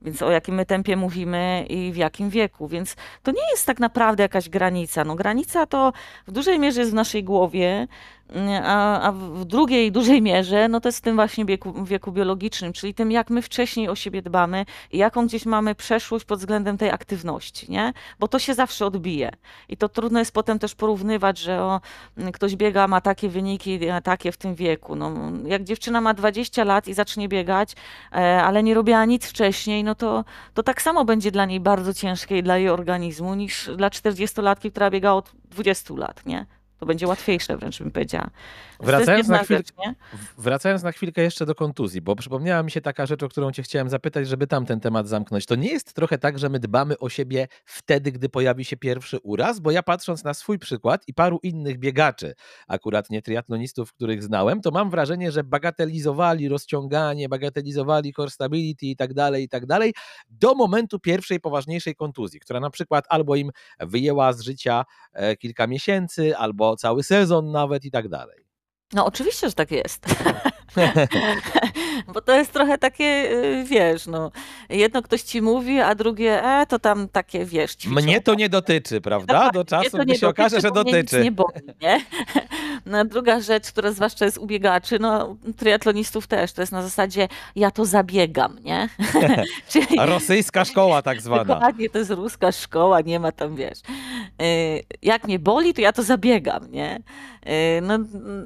Więc o jakim my tempie mówimy i w jakim wieku. Więc to nie jest tak naprawdę jakaś granica. No, granica to w dużej mierze jest w naszej głowie, a, a w drugiej dużej mierze, no to jest w tym właśnie wieku, wieku biologicznym, czyli tym, jak my wcześniej o siebie dbamy i jaką gdzieś mamy przeszłość pod względem tej aktywności, nie? Bo to się zawsze odbije. I to trudno jest potem też porównywać, że o, ktoś biega, ma takie wyniki, takie w tym wieku. No, jak dziewczyna ma 20 lat i zacznie biegać, e, ale nie robiła nic wcześniej, no to, to tak samo będzie dla niej bardzo ciężkie i dla jej organizmu niż dla 40-latki, która biega od 20 lat, nie? To będzie łatwiejsze, wręcz bym powiedziała. Wracając na, chwil... Wracając na chwilkę jeszcze do kontuzji, bo przypomniała mi się taka rzecz, o którą cię chciałem zapytać, żeby tam ten temat zamknąć. To nie jest trochę tak, że my dbamy o siebie wtedy, gdy pojawi się pierwszy uraz? Bo ja patrząc na swój przykład i paru innych biegaczy, akurat nie triatlonistów, których znałem, to mam wrażenie, że bagatelizowali rozciąganie, bagatelizowali core stability i tak dalej, i tak dalej, do momentu pierwszej poważniejszej kontuzji, która na przykład albo im wyjęła z życia e, kilka miesięcy, albo cały sezon nawet i tak dalej. No oczywiście, że tak jest. Bo to jest trochę takie, y, wiesz, no, jedno ktoś ci mówi, a drugie, e, to tam takie, wiesz, ćwiczą. Mnie to nie dotyczy, prawda? Do czasu, gdy się okaże, że dotyczy. nie boli, nie? No, druga rzecz, która zwłaszcza jest u biegaczy, no, triatlonistów też, to jest na zasadzie, ja to zabiegam, nie? Czyli, Rosyjska szkoła tak zwana. Dokładnie, to jest ruska szkoła, nie ma tam, wiesz. Y, jak mnie boli, to ja to zabiegam, nie? Y, no,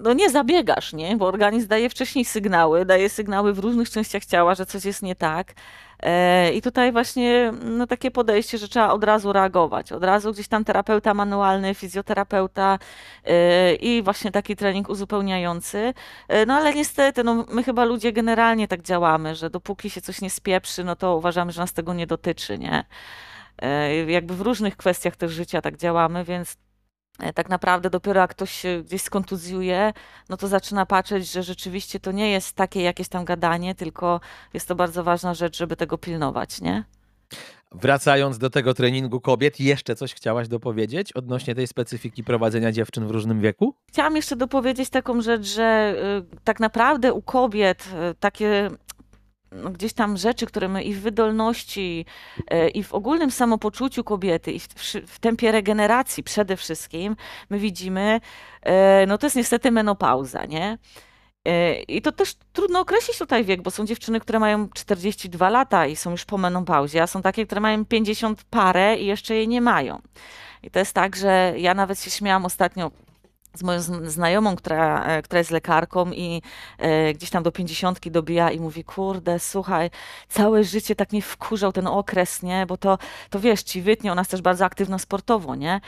no nie zabiegasz, nie? Bo organizm daje wcześniej sygnały, daje sygnały w różnych częściach ciała, że coś jest nie tak. E, I tutaj właśnie no, takie podejście, że trzeba od razu reagować. Od razu gdzieś tam terapeuta manualny, fizjoterapeuta e, i właśnie taki trening uzupełniający. E, no ale niestety, no, my chyba ludzie generalnie tak działamy, że dopóki się coś nie spieprzy, no to uważamy, że nas tego nie dotyczy, nie? Jakby w różnych kwestiach też życia tak działamy, więc tak naprawdę dopiero jak ktoś się gdzieś skontuzjuje, no to zaczyna patrzeć, że rzeczywiście to nie jest takie jakieś tam gadanie, tylko jest to bardzo ważna rzecz, żeby tego pilnować, nie? Wracając do tego treningu kobiet, jeszcze coś chciałaś dopowiedzieć odnośnie tej specyfiki prowadzenia dziewczyn w różnym wieku? Chciałam jeszcze dopowiedzieć taką rzecz, że y, tak naprawdę u kobiet y, takie gdzieś tam rzeczy, które my i w wydolności, e, i w ogólnym samopoczuciu kobiety, i w, w tempie regeneracji przede wszystkim, my widzimy, e, no to jest niestety menopauza, nie? E, I to też trudno określić tutaj wiek, bo są dziewczyny, które mają 42 lata i są już po menopauzie, a są takie, które mają 50 parę i jeszcze jej nie mają. I to jest tak, że ja nawet się śmiałam ostatnio z moją znajomą, która, e, która jest lekarką i e, gdzieś tam do pięćdziesiątki dobija i mówi, kurde, słuchaj, całe życie tak mnie wkurzał ten okres, nie, bo to, to wiesz, ci wytnie, ona jest też bardzo aktywna sportowo, nie,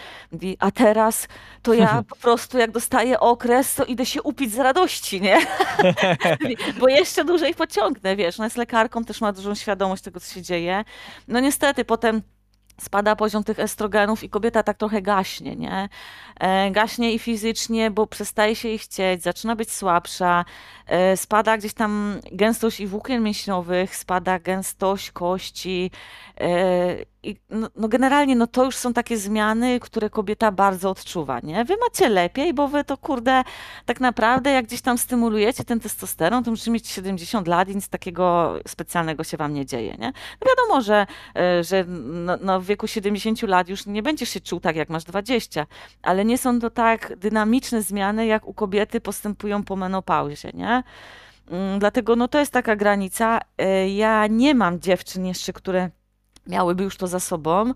a teraz to ja po prostu jak dostaję okres, to idę się upić z radości, nie, bo jeszcze dłużej pociągnę, wiesz, ona jest lekarką, też ma dużą świadomość tego, co się dzieje, no niestety potem spada poziom tych estrogenów i kobieta tak trochę gaśnie, nie? E, gaśnie i fizycznie, bo przestaje się jej chcieć, zaczyna być słabsza, e, spada gdzieś tam gęstość i włókien mięśniowych, spada gęstość kości, e, i no, no, generalnie no to już są takie zmiany, które kobieta bardzo odczuwa, nie? Wy macie lepiej, bo wy to kurde, tak naprawdę jak gdzieś tam stymulujecie ten testosteron, to musicie mieć 70 lat i nic takiego specjalnego się wam nie dzieje, nie? No wiadomo, że, e, że no, no w wieku 70 lat już nie będziesz się czuł tak, jak masz 20, ale nie są to tak dynamiczne zmiany, jak u kobiety postępują po menopauzie, nie? Mm, dlatego no to jest taka granica. E, ja nie mam dziewczyn jeszcze, które miałyby już to za sobą.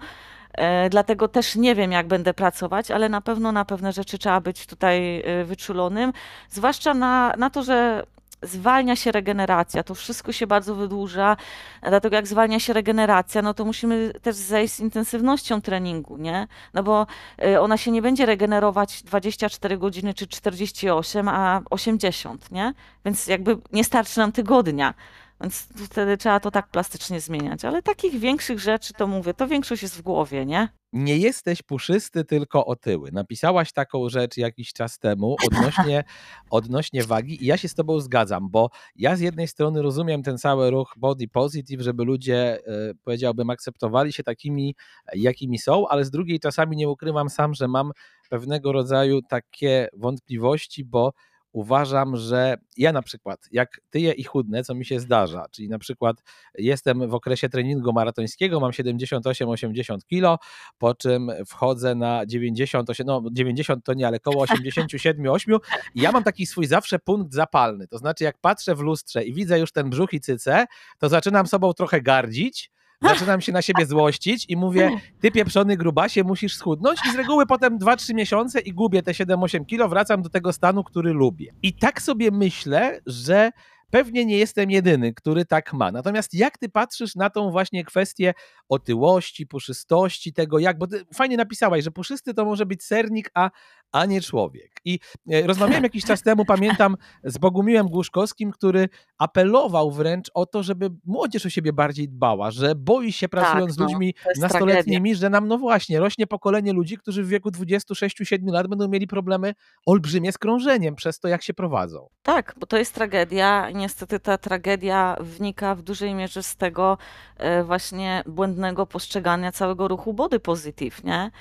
E, dlatego też nie wiem, jak będę pracować, ale na pewno na pewne rzeczy trzeba być tutaj e, wyczulonym. Zwłaszcza na, na to, że zwalnia się regeneracja, to wszystko się bardzo wydłuża, dlatego jak zwalnia się regeneracja, no to musimy też zejść z intensywnością treningu, nie? No bo e, ona się nie będzie regenerować 24 godziny czy 48, a 80, nie? Więc jakby nie starczy nam tygodnia. Więc wtedy trzeba to tak plastycznie zmieniać. Ale takich większych rzeczy, to mówię, to większość jest w głowie, nie? Nie jesteś puszysty, tylko otyły. Napisałaś taką rzecz jakiś czas temu odnośnie, odnośnie wagi i ja się z tobą zgadzam, bo ja z jednej strony rozumiem ten cały ruch body positive, żeby ludzie, e, powiedziałbym, akceptowali się takimi, jakimi są, ale z drugiej czasami nie ukrywam sam, że mam pewnego rodzaju takie wątpliwości, bo uważam, że ja na przykład, jak tyję i chudnę, co mi się zdarza, czyli na przykład jestem w okresie treningu maratońskiego, mam 78-80 kilo, po czym wchodzę na 98, no 90 to nie, ale koło 87-8 i ja mam taki swój zawsze punkt zapalny, to znaczy jak patrzę w lustrze i widzę już ten brzuch i cycę, to zaczynam sobą trochę gardzić, zaczynam się na siebie złościć i mówię, ty pieprzony grubasie, musisz schudnąć i z reguły potem 2-3 miesiące i gubię te 7-8 kilo, wracam do tego stanu, który lubię. I tak sobie myślę, że pewnie nie jestem jedyny, który tak ma. Natomiast jak ty patrzysz na tą właśnie kwestię otyłości, puszystości, tego jak, bo ty fajnie napisałaś, że puszysty to może być sernik, a, a nie człowiek. I e, rozmawiałem jakiś czas temu, pamiętam, z Bogumiłem Głuszkowskim, który apelował wręcz o to, żeby młodzież o siebie bardziej dbała, że boi się pracując Tak, z no, ludźmi jest nastoletnimi, że nam, no właśnie, rośnie pokolenie ludzi, którzy w wieku 26-7 lat będą mieli problemy olbrzymie z krążeniem przez to, jak się prowadzą. Tak, bo to jest tragedia. i Niestety ta tragedia wynika w dużej mierze z tego e, właśnie błędnego postrzegania całego ruchu body positive, nie?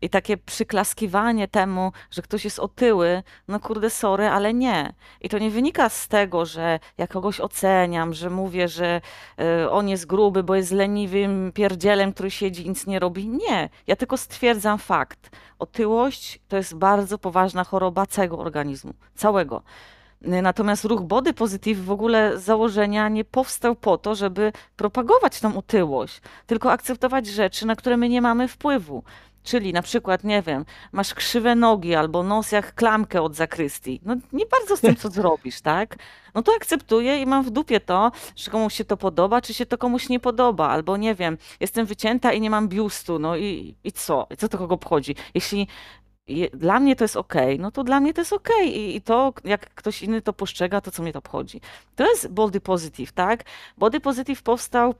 I takie przyklaskiwanie temu, że ktoś jest otyły, no kurde, sorry, ale nie. I to nie wynika z tego, że ja kogoś oceniam, że mówię, że e, on jest gruby, bo jest leniwym pierdzielem, który siedzi i nic nie robi. Nie, ja tylko stwierdzam fakt. Otyłość to jest bardzo poważna choroba całego organizmu, całego. Natomiast ruch body positive w ogóle z założenia nie powstał po to, żeby propagować tą otyłość, tylko akceptować rzeczy, na które my nie mamy wpływu. Czyli na przykład, nie wiem, masz krzywe nogi albo nos jak klamkę od zakrystii. No nie bardzo z tym, co zrobisz, tak? No to akceptuję i mam w dupie to, że komuś się to podoba, czy się to komuś nie podoba. Albo nie wiem, jestem wycięta i nie mam biustu, no i, i co? I co to kogo obchodzi? Jeśli je, dla mnie to jest ok, no to dla mnie to jest ok. I, I to, jak ktoś inny to postrzega, to co mnie to obchodzi. To jest body positive, tak? Body positive powstał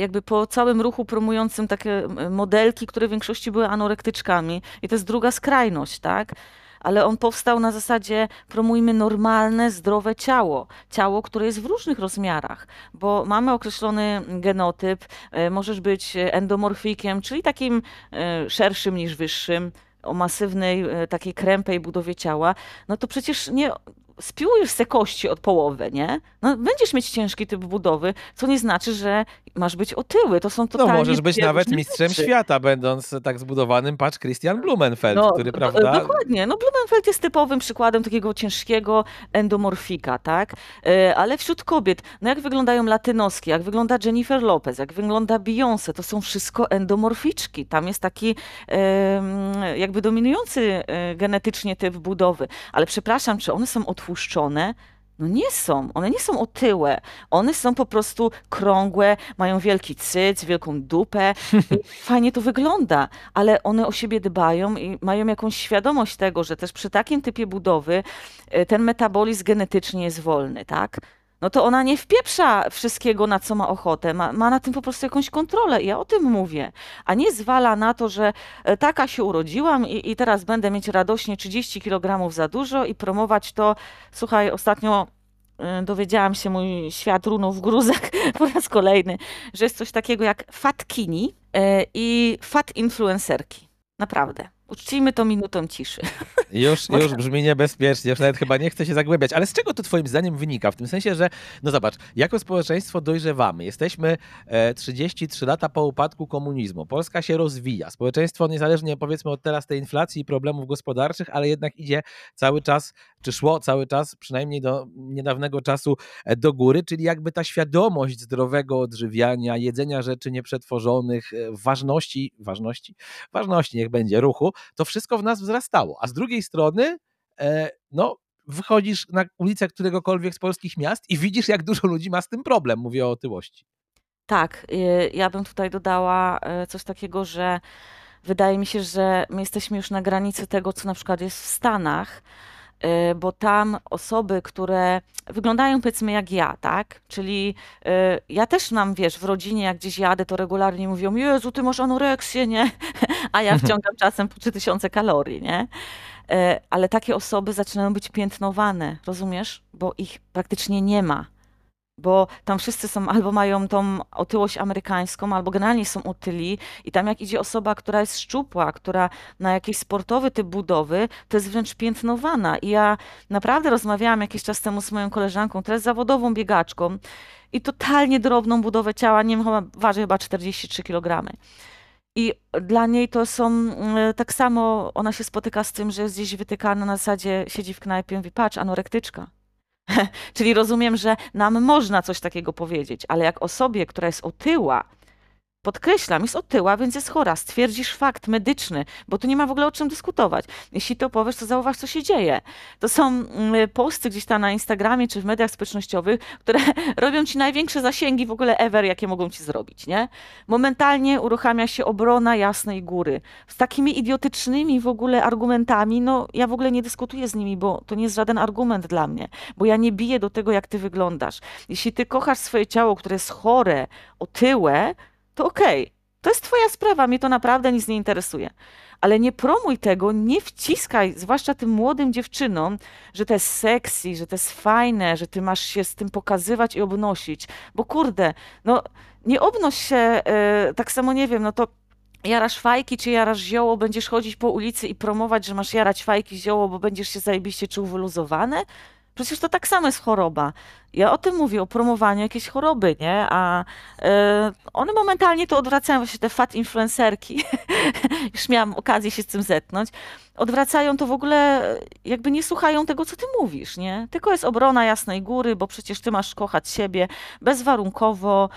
jakby po całym ruchu promującym takie e, modelki, które w większości były anorektyczkami. I to jest druga skrajność, tak? Ale on powstał na zasadzie promujmy normalne, zdrowe ciało. Ciało, które jest w różnych rozmiarach, bo mamy określony genotyp, e, możesz być endomorfikiem, czyli takim e, szerszym niż wyższym, o masywnej, e, takiej krępej budowie ciała, no to przecież nie spiłujesz se kości od połowy, nie? No, będziesz mieć ciężki typ budowy, co nie znaczy, że masz być otyły. To są No totalnie możesz być nawet mistrzem rzeczy. świata, będąc tak zbudowanym, patrz Christian Blumenfeld, No, który, do- prawda, Dokładnie. No Blumenfeld jest typowym przykładem takiego ciężkiego endomorfika, tak? E, Ale wśród kobiet, no jak wyglądają latynoski, jak wygląda Jennifer Lopez, jak wygląda Beyoncé, to są wszystko endomorficzki. Tam jest taki jakby dominujący e, genetycznie typ budowy. Ale przepraszam, czy one są otłuszczone? No nie są, one nie są otyłe, one są po prostu krągłe, mają wielki cyc, wielką dupę, i fajnie to wygląda, ale one o siebie dbają i mają jakąś świadomość tego, że też przy takim typie budowy e, ten metabolizm genetycznie jest wolny, tak? No to ona nie wpieprza wszystkiego, na co ma ochotę, ma, ma na tym po prostu jakąś kontrolę ja o tym mówię, a nie zwala na to, że e, taka się urodziłam i, i teraz będę mieć radośnie 30 kg za dużo i promować to. Słuchaj, ostatnio y, dowiedziałam się, mój świat runął w gruzach po raz kolejny, że jest coś takiego jak fatkini e, i fat influencerki. Naprawdę. Uczcijmy to minutą ciszy. Już, już brzmi niebezpiecznie, już nawet chyba nie chcę się zagłębiać. Ale z czego to twoim zdaniem wynika? W tym sensie, że, no zobacz, jako społeczeństwo dojrzewamy. Jesteśmy e, 33 lata po upadku komunizmu. Polska się rozwija. Społeczeństwo niezależnie powiedzmy od teraz tej inflacji i problemów gospodarczych, ale jednak idzie cały czas, czy szło cały czas, przynajmniej do niedawnego czasu, e, do góry, czyli jakby ta świadomość zdrowego odżywiania, jedzenia rzeczy nieprzetworzonych, e, ważności, ważności, ważności niech będzie, ruchu, to wszystko w nas wzrastało. A z drugiej strony, e, no, wychodzisz na ulicę któregokolwiek z polskich miast i widzisz, jak dużo ludzi ma z tym problem. Mówię o otyłości. Tak, y, ja bym tutaj dodała y, coś takiego, że wydaje mi się, że my jesteśmy już na granicy tego, co na przykład jest w Stanach, bo tam osoby, które wyglądają powiedzmy jak ja, tak? Czyli y, ja też mam, wiesz, w rodzinie, jak gdzieś jadę, to regularnie mówią, Jezu, ty masz anoreksję, nie? A ja wciągam czasem po 3000 kalorii, nie? Y, Ale takie osoby zaczynają być piętnowane, rozumiesz? Bo ich praktycznie nie ma. Bo tam wszyscy są albo mają tą otyłość amerykańską, albo generalnie są otyli i tam jak idzie osoba, która jest szczupła, która na jakiś sportowy typ budowy, to jest wręcz piętnowana. I ja naprawdę rozmawiałam jakiś czas temu z moją koleżanką, która jest zawodową biegaczką i totalnie drobną budowę ciała, nie wiem, waży chyba 43 kg. I dla niej to są, mm, tak samo ona się spotyka z tym, że jest gdzieś wytykana na zasadzie, siedzi w knajpie i mówi, patrz, anorektyczka. Czyli rozumiem, że nam można coś takiego powiedzieć, ale jak osobie, która jest otyła, podkreślam, jest otyła, więc jest chora. Stwierdzisz fakt medyczny, bo tu nie ma w ogóle o czym dyskutować. Jeśli to powiesz, to zauważ, co się dzieje. To są mm, posty gdzieś tam na Instagramie czy w mediach społecznościowych, które robią ci największe zasięgi w ogóle ever, jakie mogą ci zrobić, nie? Momentalnie uruchamia się obrona Jasnej Góry. Z takimi idiotycznymi w ogóle argumentami, no ja w ogóle nie dyskutuję z nimi, bo to nie jest żaden argument dla mnie, bo ja nie biję do tego, jak ty wyglądasz. Jeśli ty kochasz swoje ciało, które jest chore, otyłe, to okej, okay. to jest twoja sprawa, mnie to naprawdę nic nie interesuje. Ale nie promuj tego, nie wciskaj, zwłaszcza tym młodym dziewczynom, że to jest sexy, że to jest fajne, że ty masz się z tym pokazywać i obnosić. Bo kurde, no nie obnoś się, yy, tak samo nie wiem, no to jarasz fajki, czy jarasz zioło, będziesz chodzić po ulicy i promować, że masz jarać fajki, zioło, bo będziesz się zajebiście czuł wyluzowane? Przecież to tak samo jest choroba. Ja o tym mówię, o promowaniu jakiejś choroby, nie? A e, one momentalnie to odwracają, właśnie te fat influencerki. Już miałam okazję się z tym zetknąć. Odwracają to w ogóle, jakby nie słuchają tego, co ty mówisz, nie? Tylko jest obrona Jasnej Góry, bo przecież ty masz kochać siebie bezwarunkowo.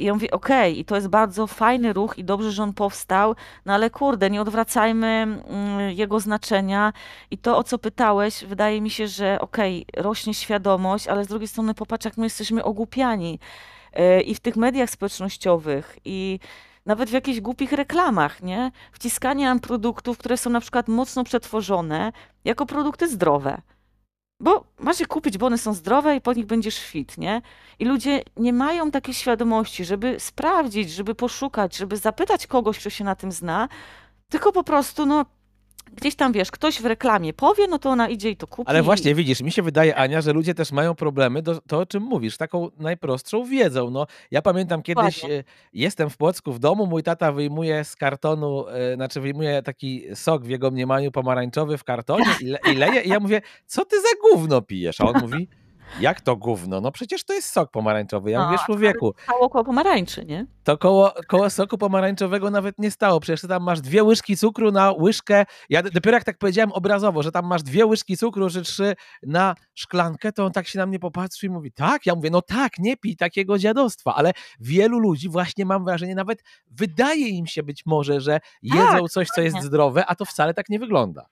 I ja mówię, okej, okay, i to jest bardzo fajny ruch i dobrze, że on powstał, no ale kurde, nie odwracajmy mm, jego znaczenia. I to, o co pytałeś, wydaje mi się, że okej, okay, rośnie świadomość, ale z drugiej drugiej strony popatrz, jak my jesteśmy ogłupiani e, i w tych mediach społecznościowych, i nawet w jakichś głupich reklamach, nie? Wciskanie nam produktów, które są na przykład mocno przetworzone, jako produkty zdrowe. Bo masz je kupić, bo one są zdrowe i po nich będziesz fit, nie? I ludzie nie mają takiej świadomości, żeby sprawdzić, żeby poszukać, żeby zapytać kogoś, kto się na tym zna, tylko po prostu, no, gdzieś tam wiesz, ktoś w reklamie powie, no to ona idzie i to kupi. Ale właśnie widzisz, mi się wydaje, Ania, że ludzie też mają problemy, do, to o czym mówisz, taką najprostszą wiedzą. No, ja pamiętam kiedyś. E, jestem w Płocku w domu, mój tata wyjmuje z kartonu, e, znaczy wyjmuje taki sok w jego mniemaniu pomarańczowy w kartonie i, le, i leje i ja mówię, co ty za gówno pijesz? A on mówi, jak to gówno? No przecież to jest sok pomarańczowy. Ja no, mówię, człowieku. Stało koło pomarańczy, nie? To koło, koło soku pomarańczowego nawet nie stało. Przecież tam masz dwie łyżki cukru na łyżkę. Ja dopiero jak tak powiedziałem obrazowo, że tam masz dwie łyżki cukru, czy trzy na szklankę, to on tak się na mnie popatrzy i mówi, tak? Ja mówię, no tak, nie pij takiego dziadostwa. Ale wielu ludzi właśnie mam wrażenie, nawet wydaje im się być może, że jedzą tak, coś, co jest zdrowe, a to wcale tak nie wygląda.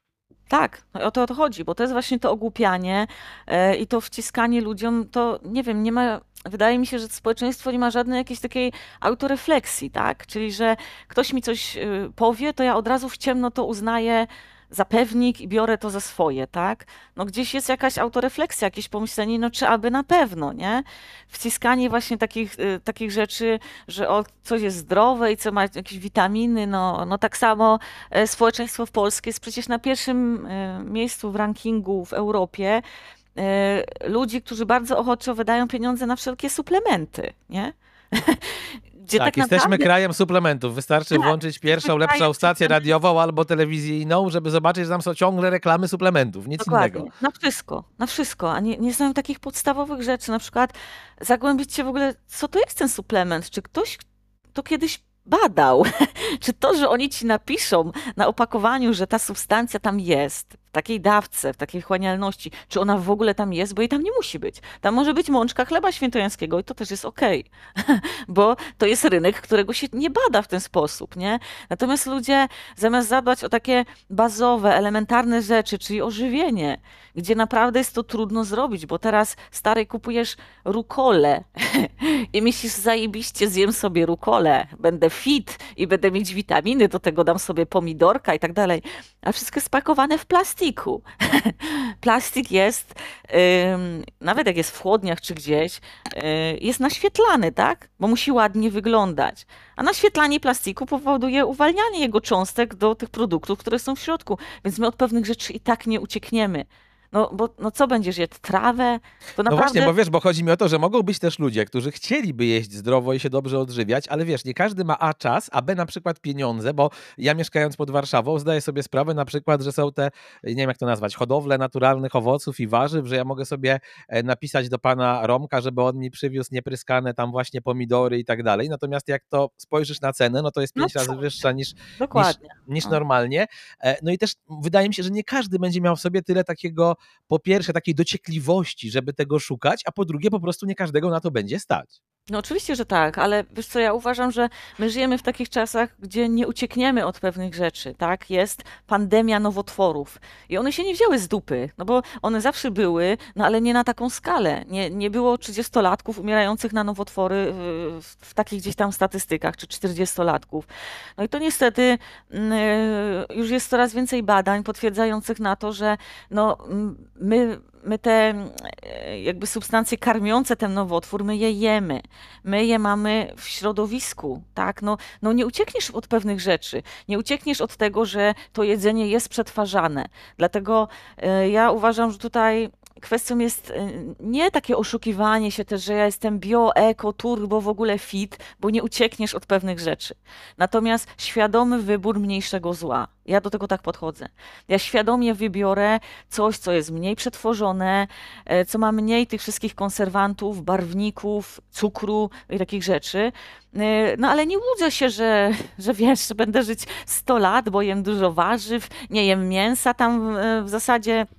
Tak, no o to, o to chodzi, bo to jest właśnie to ogłupianie e, i to wciskanie ludziom, to nie wiem, nie ma, wydaje mi się, że społeczeństwo nie ma żadnej jakiejś takiej autorefleksji, tak? Czyli, że ktoś mi coś y, powie, to ja od razu w ciemno to uznaję, zapewnik i biorę to za swoje, tak? No gdzieś jest jakaś autorefleksja, jakieś pomyślenie, no czy aby na pewno, nie? Wciskanie właśnie takich, y, takich rzeczy, że o, coś jest zdrowe i co ma jakieś witaminy, no, no tak samo e, społeczeństwo w Polsce jest przecież na pierwszym e, miejscu w rankingu w Europie e, ludzi, którzy bardzo ochoczo wydają pieniądze na wszelkie suplementy, nie? Gdzie tak, tak jesteśmy naprawdę... krajem suplementów. Wystarczy tak, włączyć pierwszą, lepszą stację radiową albo telewizyjną, żeby zobaczyć, że tam są ciągle reklamy suplementów, nic Dokładnie. innego. Na wszystko, na wszystko, a nie, nie znają takich podstawowych rzeczy, na przykład zagłębić się w ogóle, co to jest ten suplement, czy ktoś to kiedyś badał, czy to, że oni ci napiszą na opakowaniu, że ta substancja tam jest, w takiej dawce, w takiej chłanialności, czy ona w ogóle tam jest, bo jej tam nie musi być. Tam może być mączka chleba świętojańskiego i to też jest okej, okay. bo to jest rynek, którego się nie bada w ten sposób, nie? Natomiast ludzie zamiast zadbać o takie bazowe, elementarne rzeczy, czyli ożywienie, gdzie naprawdę jest to trudno zrobić, bo teraz stary kupujesz rukole i myślisz zajebiście zjem sobie rukole, będę fit i będę mieć witaminy, do tego dam sobie pomidorka i tak dalej, a wszystko spakowane w plastik plastiku. Plastik jest, nawet jak jest w chłodniach czy gdzieś, y, jest naświetlany, tak? Bo musi ładnie wyglądać. A naświetlanie plastiku powoduje uwalnianie jego cząstek do tych produktów, które są w środku. Więc my od pewnych rzeczy i tak nie uciekniemy. No bo no co będziesz jadł? Trawę? To naprawdę... No właśnie, bo wiesz, bo chodzi mi o to, że mogą być też ludzie, którzy chcieliby jeść zdrowo i się dobrze odżywiać, ale wiesz, nie każdy ma A czas, a B na przykład pieniądze, bo ja mieszkając pod Warszawą zdaję sobie sprawę na przykład, że są te, nie wiem jak to nazwać, hodowle naturalnych owoców i warzyw, że ja mogę sobie e, napisać do pana Romka, żeby on mi przywiózł niepryskane tam właśnie pomidory i tak dalej. Natomiast jak to spojrzysz na cenę, no to jest no pięć no, razy wyższa niż, niż, niż no. normalnie. E, no i też wydaje mi się, że nie każdy będzie miał w sobie tyle takiego po pierwsze takiej dociekliwości, żeby tego szukać, a po drugie po prostu nie każdego na to będzie stać. No oczywiście, że tak, ale wiesz co, ja uważam, że my żyjemy w takich czasach, gdzie nie uciekniemy od pewnych rzeczy, tak? Jest pandemia nowotworów i one się nie wzięły z dupy, no bo one zawsze były, no ale nie na taką skalę. Nie, nie było 30-latków umierających na nowotwory w, w takich gdzieś tam statystykach, czy 40-latków. No i to niestety yy, już jest coraz więcej badań potwierdzających na to, że no, my my te e, jakby substancje karmiące ten nowotwór, my je jemy, my je mamy w środowisku, tak? No, no nie uciekniesz od pewnych rzeczy, nie uciekniesz od tego, że to jedzenie jest przetwarzane. Dlatego e, ja uważam, że tutaj kwestią jest e, nie takie oszukiwanie się też, że ja jestem bio, eko, turbo, w ogóle fit, bo nie uciekniesz od pewnych rzeczy. Natomiast świadomy wybór mniejszego zła. Ja do tego tak podchodzę. Ja świadomie wybiorę coś, co jest mniej przetworzone, e, co ma mniej tych wszystkich konserwantów, barwników, cukru i takich rzeczy. E, no ale nie łudzę się, że, że wiesz, że będę żyć 100 lat, bo jem dużo warzyw, nie jem mięsa tam w zasadzie E,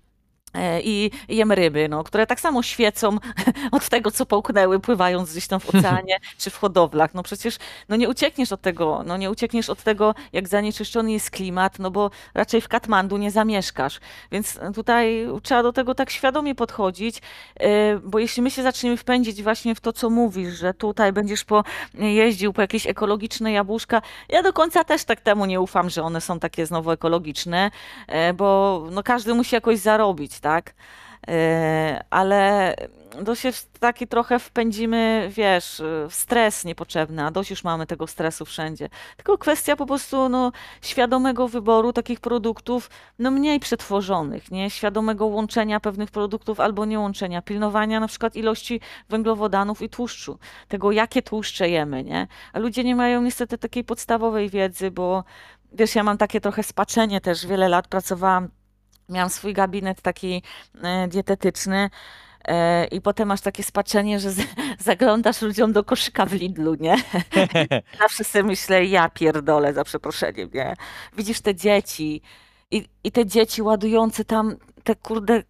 i jem ryby, no, które tak samo świecą od tego, co połknęły, pływając gdzieś tam w oceanie czy w hodowlach. No przecież no nie uciekniesz od tego, no nie uciekniesz od tego, jak zanieczyszczony jest klimat, no bo raczej w Katmandu nie zamieszkasz. Więc tutaj trzeba do tego tak świadomie podchodzić, e, bo jeśli my się zaczniemy wpędzić właśnie w to, co mówisz, że tutaj będziesz po, jeździł po jakieś ekologiczne jabłuszka, ja do końca też tak temu nie ufam, że one są takie znowu ekologiczne, e, bo no każdy musi jakoś zarobić tak? E, ale to się taki trochę wpędzimy, wiesz, w stres niepotrzebny, a dość już mamy tego stresu wszędzie. Tylko kwestia po prostu no, świadomego wyboru takich produktów, no mniej przetworzonych, nie? Świadomego łączenia pewnych produktów albo nie łączenia, pilnowania na przykład ilości węglowodanów i tłuszczu, tego jakie tłuszcze jemy, nie? A ludzie nie mają niestety takiej podstawowej wiedzy, bo wiesz, ja mam takie trochę spaczenie też, wiele lat pracowałam miałam swój gabinet taki e, dietetyczny. E, I potem masz takie spaczenie, że zaglądasz ludziom do koszyka w Lidlu, nie? Zawsze sobie myślę, ja pierdolę, za przeproszeniem, nie? Widzisz te dzieci i, i te dzieci ładujące tam te kurde e,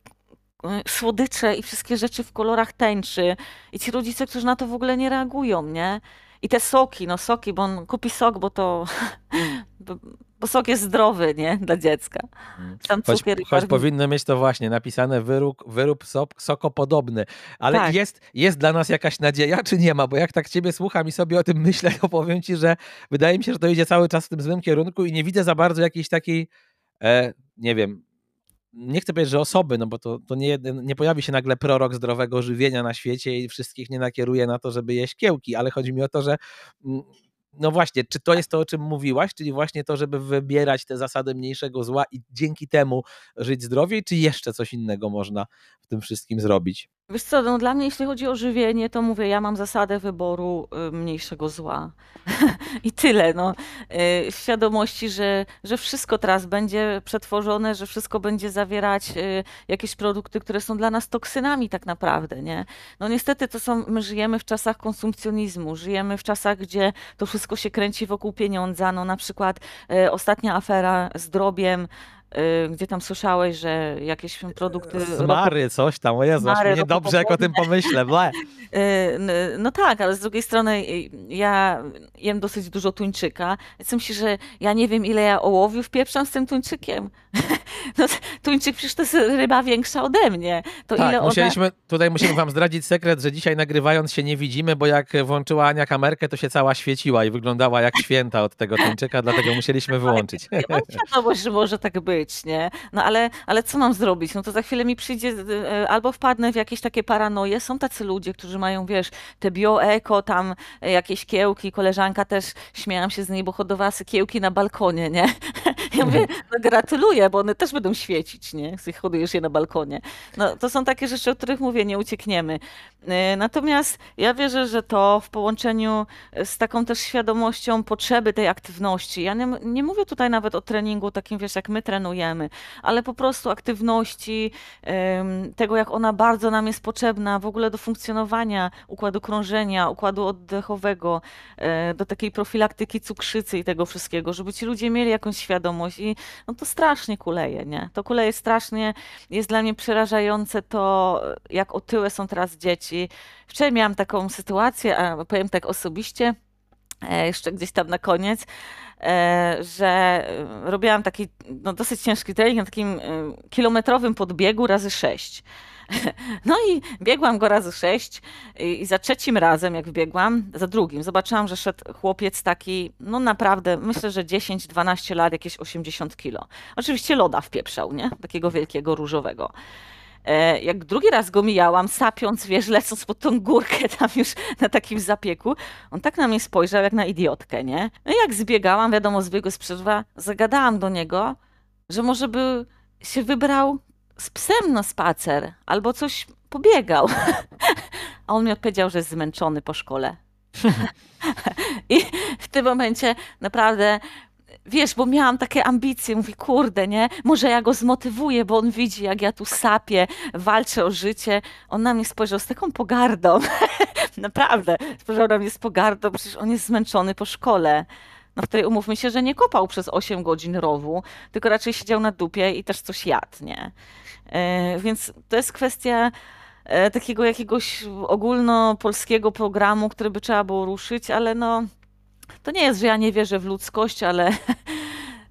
słodycze i wszystkie rzeczy w kolorach tęczy i ci rodzice, którzy na to w ogóle nie reagują, nie? I te soki, no soki, bo on kupi sok, bo to bo sok jest zdrowy, nie? Dla dziecka. Mm. Tam choć, choć powinno mieć to właśnie napisane wyrób, wyrób sok, sokopodobny. Ale tak. jest, jest dla nas jakaś nadzieja, czy nie ma? Bo jak tak ciebie słucham i sobie o tym myślę, to powiem ci, że wydaje mi się, że to idzie cały czas w tym złym kierunku i nie widzę za bardzo jakiejś takiej, e, nie wiem, nie chcę powiedzieć, że osoby, no bo to, to nie, nie pojawi się nagle prorok zdrowego żywienia na świecie i wszystkich nie nakieruje na to, żeby jeść kiełki, ale chodzi mi o to, że mm, no właśnie, czy to jest to, o czym mówiłaś, czyli właśnie to, żeby wybierać te zasady mniejszego zła i dzięki temu żyć zdrowiej, czy jeszcze coś innego można w tym wszystkim zrobić? Wiesz co, no dla mnie jeśli chodzi o żywienie, to mówię, ja mam zasadę wyboru y, mniejszego zła. I tyle, no. Y, w świadomości, że, że wszystko teraz będzie przetworzone, że wszystko będzie zawierać y, jakieś produkty, które są dla nas toksynami tak naprawdę, nie? No niestety to są, my żyjemy w czasach konsumpcjonizmu, żyjemy w czasach, gdzie to wszystko się kręci wokół pieniądza, no na przykład ostatnia afera z drobiem, Y, gdzie tam słyszałeś, że jakieś produkty... Smary, coś tam, o Jezu, Smary, mnie dobrze jak o tym pomyślę, ble. Y, no tak, ale z drugiej strony y, ja jem dosyć dużo tuńczyka, więc myślę, że ja nie wiem ile ja ołowiu wpieprzam z tym tuńczykiem. No, tuńczyk przecież to jest ryba większa ode mnie. To tak, ile musieliśmy, ona... tutaj musimy wam zdradzić sekret, że dzisiaj nagrywając się nie widzimy, bo jak włączyła Ania kamerkę, to się cała świeciła i wyglądała jak święta od tego tuńczyka, dlatego musieliśmy wyłączyć. Ja mam świadomość, że może tak być być, nie? No ale, ale co mam zrobić? No to za chwilę mi przyjdzie, e, albo wpadnę w jakieś takie paranoje. Są tacy ludzie, którzy mają, wiesz, te bio-eko, tam e, jakieś kiełki. Koleżanka też, śmiałam się z niej, bo hodowała kiełki na balkonie, nie? Ja mówię, no gratuluję, bo one też będą świecić, nie? Hodujesz je na balkonie. No to są takie rzeczy, o których mówię, nie uciekniemy. E, natomiast ja wierzę, że to w połączeniu z taką też świadomością potrzeby tej aktywności. Ja nie, nie mówię tutaj nawet o treningu takim, wiesz, jak my trenujemy, ale po prostu aktywności, tego jak ona bardzo nam jest potrzebna w ogóle do funkcjonowania układu krążenia, układu oddechowego, e, do takiej profilaktyki cukrzycy i tego wszystkiego, żeby ci ludzie mieli jakąś świadomość i no to strasznie kuleje, nie? To kuleje strasznie, jest dla mnie przerażające to, jak otyłe są teraz dzieci. Wczoraj miałam taką sytuację, a powiem tak osobiście, e, jeszcze gdzieś tam na koniec, e, że e, robiłam taki no, dosyć ciężki trening na takim kilometrowym podbiegu razy sześć. No i biegłam go razy sześć i za trzecim razem, jak wbiegłam, za drugim, zobaczyłam, że szedł chłopiec taki, no naprawdę, myślę, że 10-12 lat, jakieś 80 kilo. Oczywiście loda wpieprzał, nie? Takiego wielkiego, różowego. E, jak drugi raz go mijałam, sapiąc, wiesz, lecąc pod tą górkę tam już na takim zapieku, on tak na mnie spojrzał jak na idiotkę, nie? No jak zbiegałam, wiadomo, zbiegł z przerwa, zagadałam do niego, że może by się wybrał z psem na spacer albo coś pobiegał. A on mi odpowiedział, że jest zmęczony po szkole. I w tym momencie naprawdę wiesz, bo miałam takie ambicje, mówi, kurde, nie, może ja go zmotywuję, bo on widzi, jak ja tu sapię, walczę o życie. On na mnie spojrzał z taką pogardą, naprawdę, spojrzał na mnie z pogardą, przecież on jest zmęczony po szkole. No, w której umówmy się, że nie kopał przez 8 godzin rowu, tylko raczej siedział na dupie i też coś jadł, nie? Yy, więc to jest kwestia e, takiego jakiegoś ogólnopolskiego programu, który by trzeba było ruszyć, ale no to nie jest, że ja nie wierzę w ludzkość, ale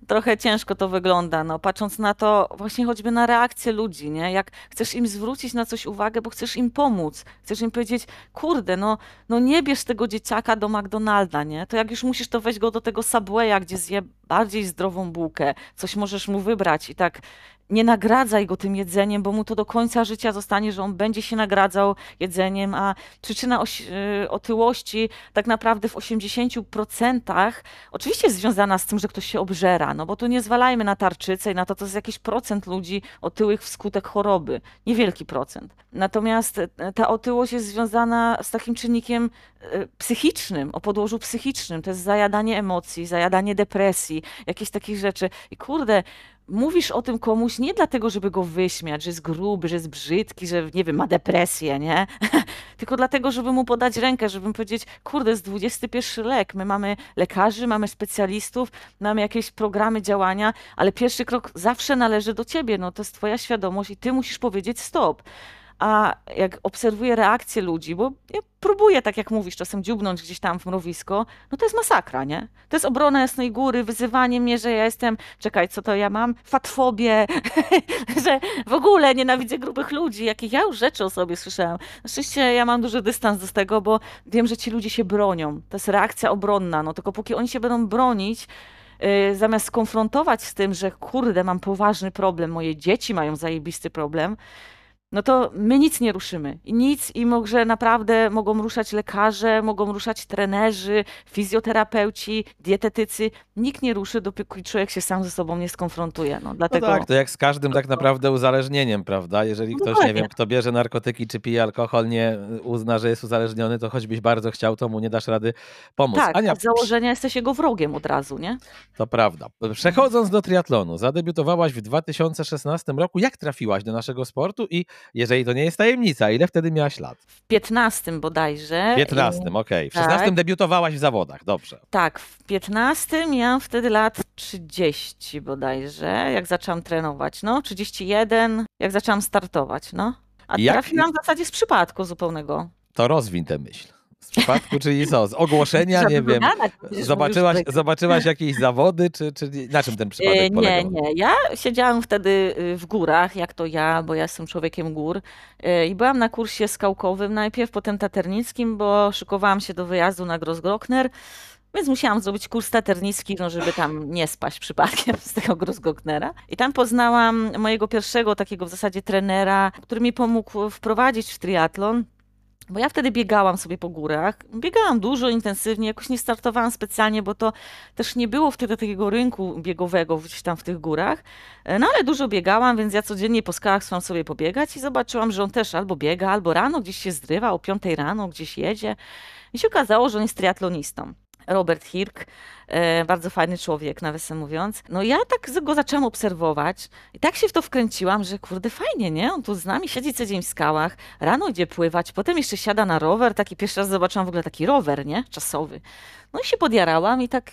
trochę ciężko to wygląda, no, patrząc na to właśnie choćby na reakcję ludzi, nie? Jak chcesz im zwrócić na coś uwagę, bo chcesz im pomóc, chcesz im powiedzieć, kurde, no, no nie bierz tego dzieciaka do McDonalda, nie? To jak już musisz, to weź go do tego Subwaya, gdzie zje bardziej zdrową bułkę, coś możesz mu wybrać i tak nie nagradzaj go tym jedzeniem, bo mu to do końca życia zostanie, że on będzie się nagradzał jedzeniem, a przyczyna y, otyłości tak naprawdę w 80% oczywiście jest związana z tym, że ktoś się obżera, no bo tu nie zwalajmy na tarczycę i na to, to jest jakiś procent ludzi otyłych wskutek choroby, niewielki procent. Natomiast e, ta otyłość jest związana z takim czynnikiem e, psychicznym, o podłożu psychicznym, to jest zajadanie emocji, zajadanie depresji, jakieś takich rzeczy. I kurde, mówisz o tym komuś nie dlatego, żeby go wyśmiać, że jest gruby, że jest brzydki, że nie wiem, ma depresję, nie? Tylko dlatego, żeby mu podać rękę, żeby powiedzieć, kurde, jest XXI lek, my mamy lekarzy, mamy specjalistów, mamy jakieś programy działania, ale pierwszy krok zawsze należy do ciebie, no to jest twoja świadomość i ty musisz powiedzieć stop a jak obserwuję reakcję ludzi, bo ja próbuję, tak jak mówisz, czasem dziubnąć gdzieś tam w mrowisko, no to jest masakra, nie? To jest obrona Jasnej Góry, wyzywanie mnie, że ja jestem, czekaj, co to ja mam? Fatfobię, że w ogóle nienawidzę grubych ludzi, jakich ja już rzeczy o sobie słyszałam. Na szczęście ja mam duży dystans do tego, bo wiem, że ci ludzie się bronią. To jest reakcja obronna, no tylko póki oni się będą bronić, Yy, zamiast skonfrontować z tym, że kurde, mam poważny problem, moje dzieci mają zajebisty problem, no to my nic nie ruszymy. Nic i może naprawdę mogą ruszać lekarze, mogą ruszać trenerzy, fizjoterapeuci, dietetycy. Nikt nie ruszy, dopóki człowiek się sam ze sobą nie skonfrontuje. No, dlatego... No tak, to jak z każdym tak naprawdę uzależnieniem, prawda? Jeżeli no ktoś, nie wiem, kto bierze narkotyki czy pije alkohol, nie uzna, że jest uzależniony, to choćbyś bardzo chciał, to mu nie dasz rady pomóc. Tak, Ania, z założenia jesteś jego wrogiem od razu, nie? To prawda. Przechodząc do triatlonu, zadebiutowałaś w 2016 roku. Jak trafiłaś do naszego sportu i jeżeli to nie jest tajemnica, ile wtedy miałaś lat? W 15 bodajże. W 15, okej. Okay. W 16 tak. debiutowałaś w zawodach, dobrze. Tak, w 15 miałam wtedy lat 30 bodajże, jak zaczęłam trenować. No, 31, jak zaczęłam startować, no. A jak... trafiłam w zasadzie z przypadku zupełnego. To rozwin tę myśl. Z przypadku, czyli co? Z ogłoszenia, nie wiem. Zobaczyłaś, zobaczyłaś jakieś zawody, czy, czy na czym ten przypadek e, polegał? Nie, nie. Ja siedziałam wtedy y, w górach, jak to ja, bo ja jestem człowiekiem gór. E, I byłam na kursie skałkowym najpierw, potem taternickim, bo szykowałam się do wyjazdu na Grossglockner. Więc musiałam zrobić kurs taternicki, no żeby tam nie spaść przypadkiem z tego Grossglocknera. I tam poznałam mojego pierwszego takiego w zasadzie trenera, który mi pomógł wprowadzić w triatlon. Bo ja wtedy biegałam sobie po górach. Biegałam dużo, intensywnie, jakoś nie startowałam specjalnie, bo to też nie było wtedy takiego rynku biegowego gdzieś tam w tych górach. No ale dużo biegałam, więc ja codziennie po skałach chciałam sobie pobiegać i zobaczyłam, że on też albo biega, albo rano gdzieś się zrywa, o 5 rano gdzieś jedzie. I się okazało, że on jest triatlonistą. Robert Hirk, e, bardzo fajny człowiek, nawiasem mówiąc. No ja tak go zaczęłam obserwować i tak się w to wkręciłam, że kurde fajnie, nie? On tu z nami siedzi co dzień w skałach, rano idzie pływać, potem jeszcze siada na rower, taki pierwszy raz zobaczyłam w ogóle taki rower, nie? Czasowy. No i się podjarałam i tak,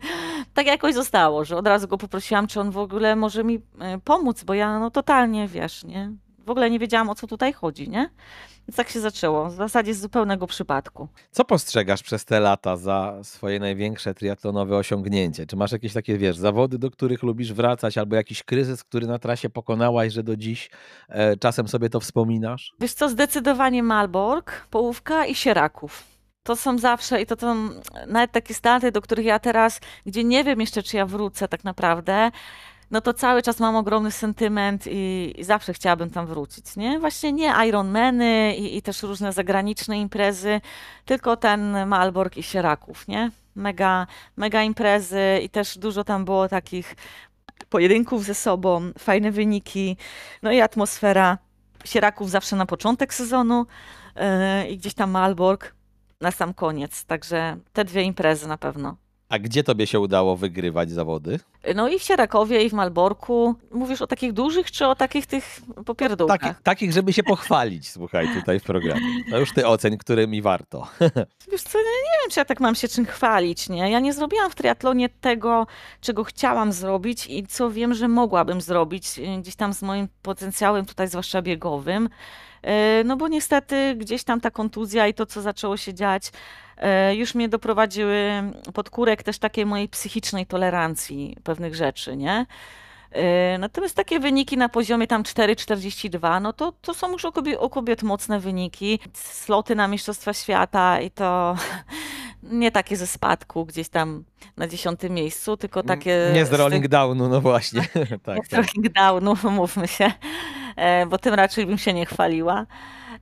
tak jakoś zostało, że od razu go poprosiłam, czy on w ogóle może mi e, pomóc, bo ja no totalnie, wiesz, nie? W ogóle nie wiedziałam, o co tutaj chodzi, nie? Więc tak się zaczęło, w zasadzie z zupełnego przypadku. Co postrzegasz przez te lata za swoje największe triatlonowe osiągnięcie? Czy masz jakieś takie, wiesz, zawody, do których lubisz wracać, albo jakiś kryzys, który na trasie pokonałaś, że do dziś e, czasem sobie to wspominasz? Wiesz co, zdecydowanie Malbork, Połówka i Sieraków to są zawsze i to są nawet takie starty, do których ja teraz, gdzie nie wiem jeszcze, czy ja wrócę tak naprawdę, no to cały czas mam ogromny sentyment i, i, zawsze chciałabym tam wrócić, nie? Właśnie nie Ironmany i, i też różne zagraniczne imprezy, tylko ten Malbork i Sieraków, nie? Mega, mega imprezy i też dużo tam było takich pojedynków ze sobą, fajne wyniki, no i atmosfera Sieraków zawsze na początek sezonu yy, i gdzieś tam Malbork na sam koniec, także te dwie imprezy na pewno. A gdzie tobie się udało wygrywać zawody? No i w Sierakowie, i w Malborku. Mówisz o takich dużych, czy o takich tych popierdółkach? Taki, takich, żeby się pochwalić, słuchaj, tutaj w programie. No już ty oceń, którymi warto. Wiesz co, nie wiem, czy ja tak mam się czym chwalić, nie? Ja nie zrobiłam w triatlonie tego, czego chciałam zrobić i co wiem, że mogłabym zrobić gdzieś tam z moim potencjałem tutaj, zwłaszcza biegowym. E, no bo niestety gdzieś tam ta kontuzja i to, co zaczęło się dziać, już mnie doprowadziły pod kurek też takiej mojej psychicznej tolerancji pewnych rzeczy, nie? E, natomiast takie wyniki na poziomie tam 4,42, no to, to są już u kobiet, u kobiet mocne wyniki. Sloty na Mistrzostwa Świata i to nie takie ze spadku gdzieś tam na dziesiątym miejscu, tylko takie... Nie z rolling downu, no właśnie. tak, nie z tak. rolling downu, mówmy się. E, bo tym raczej bym się nie chwaliła.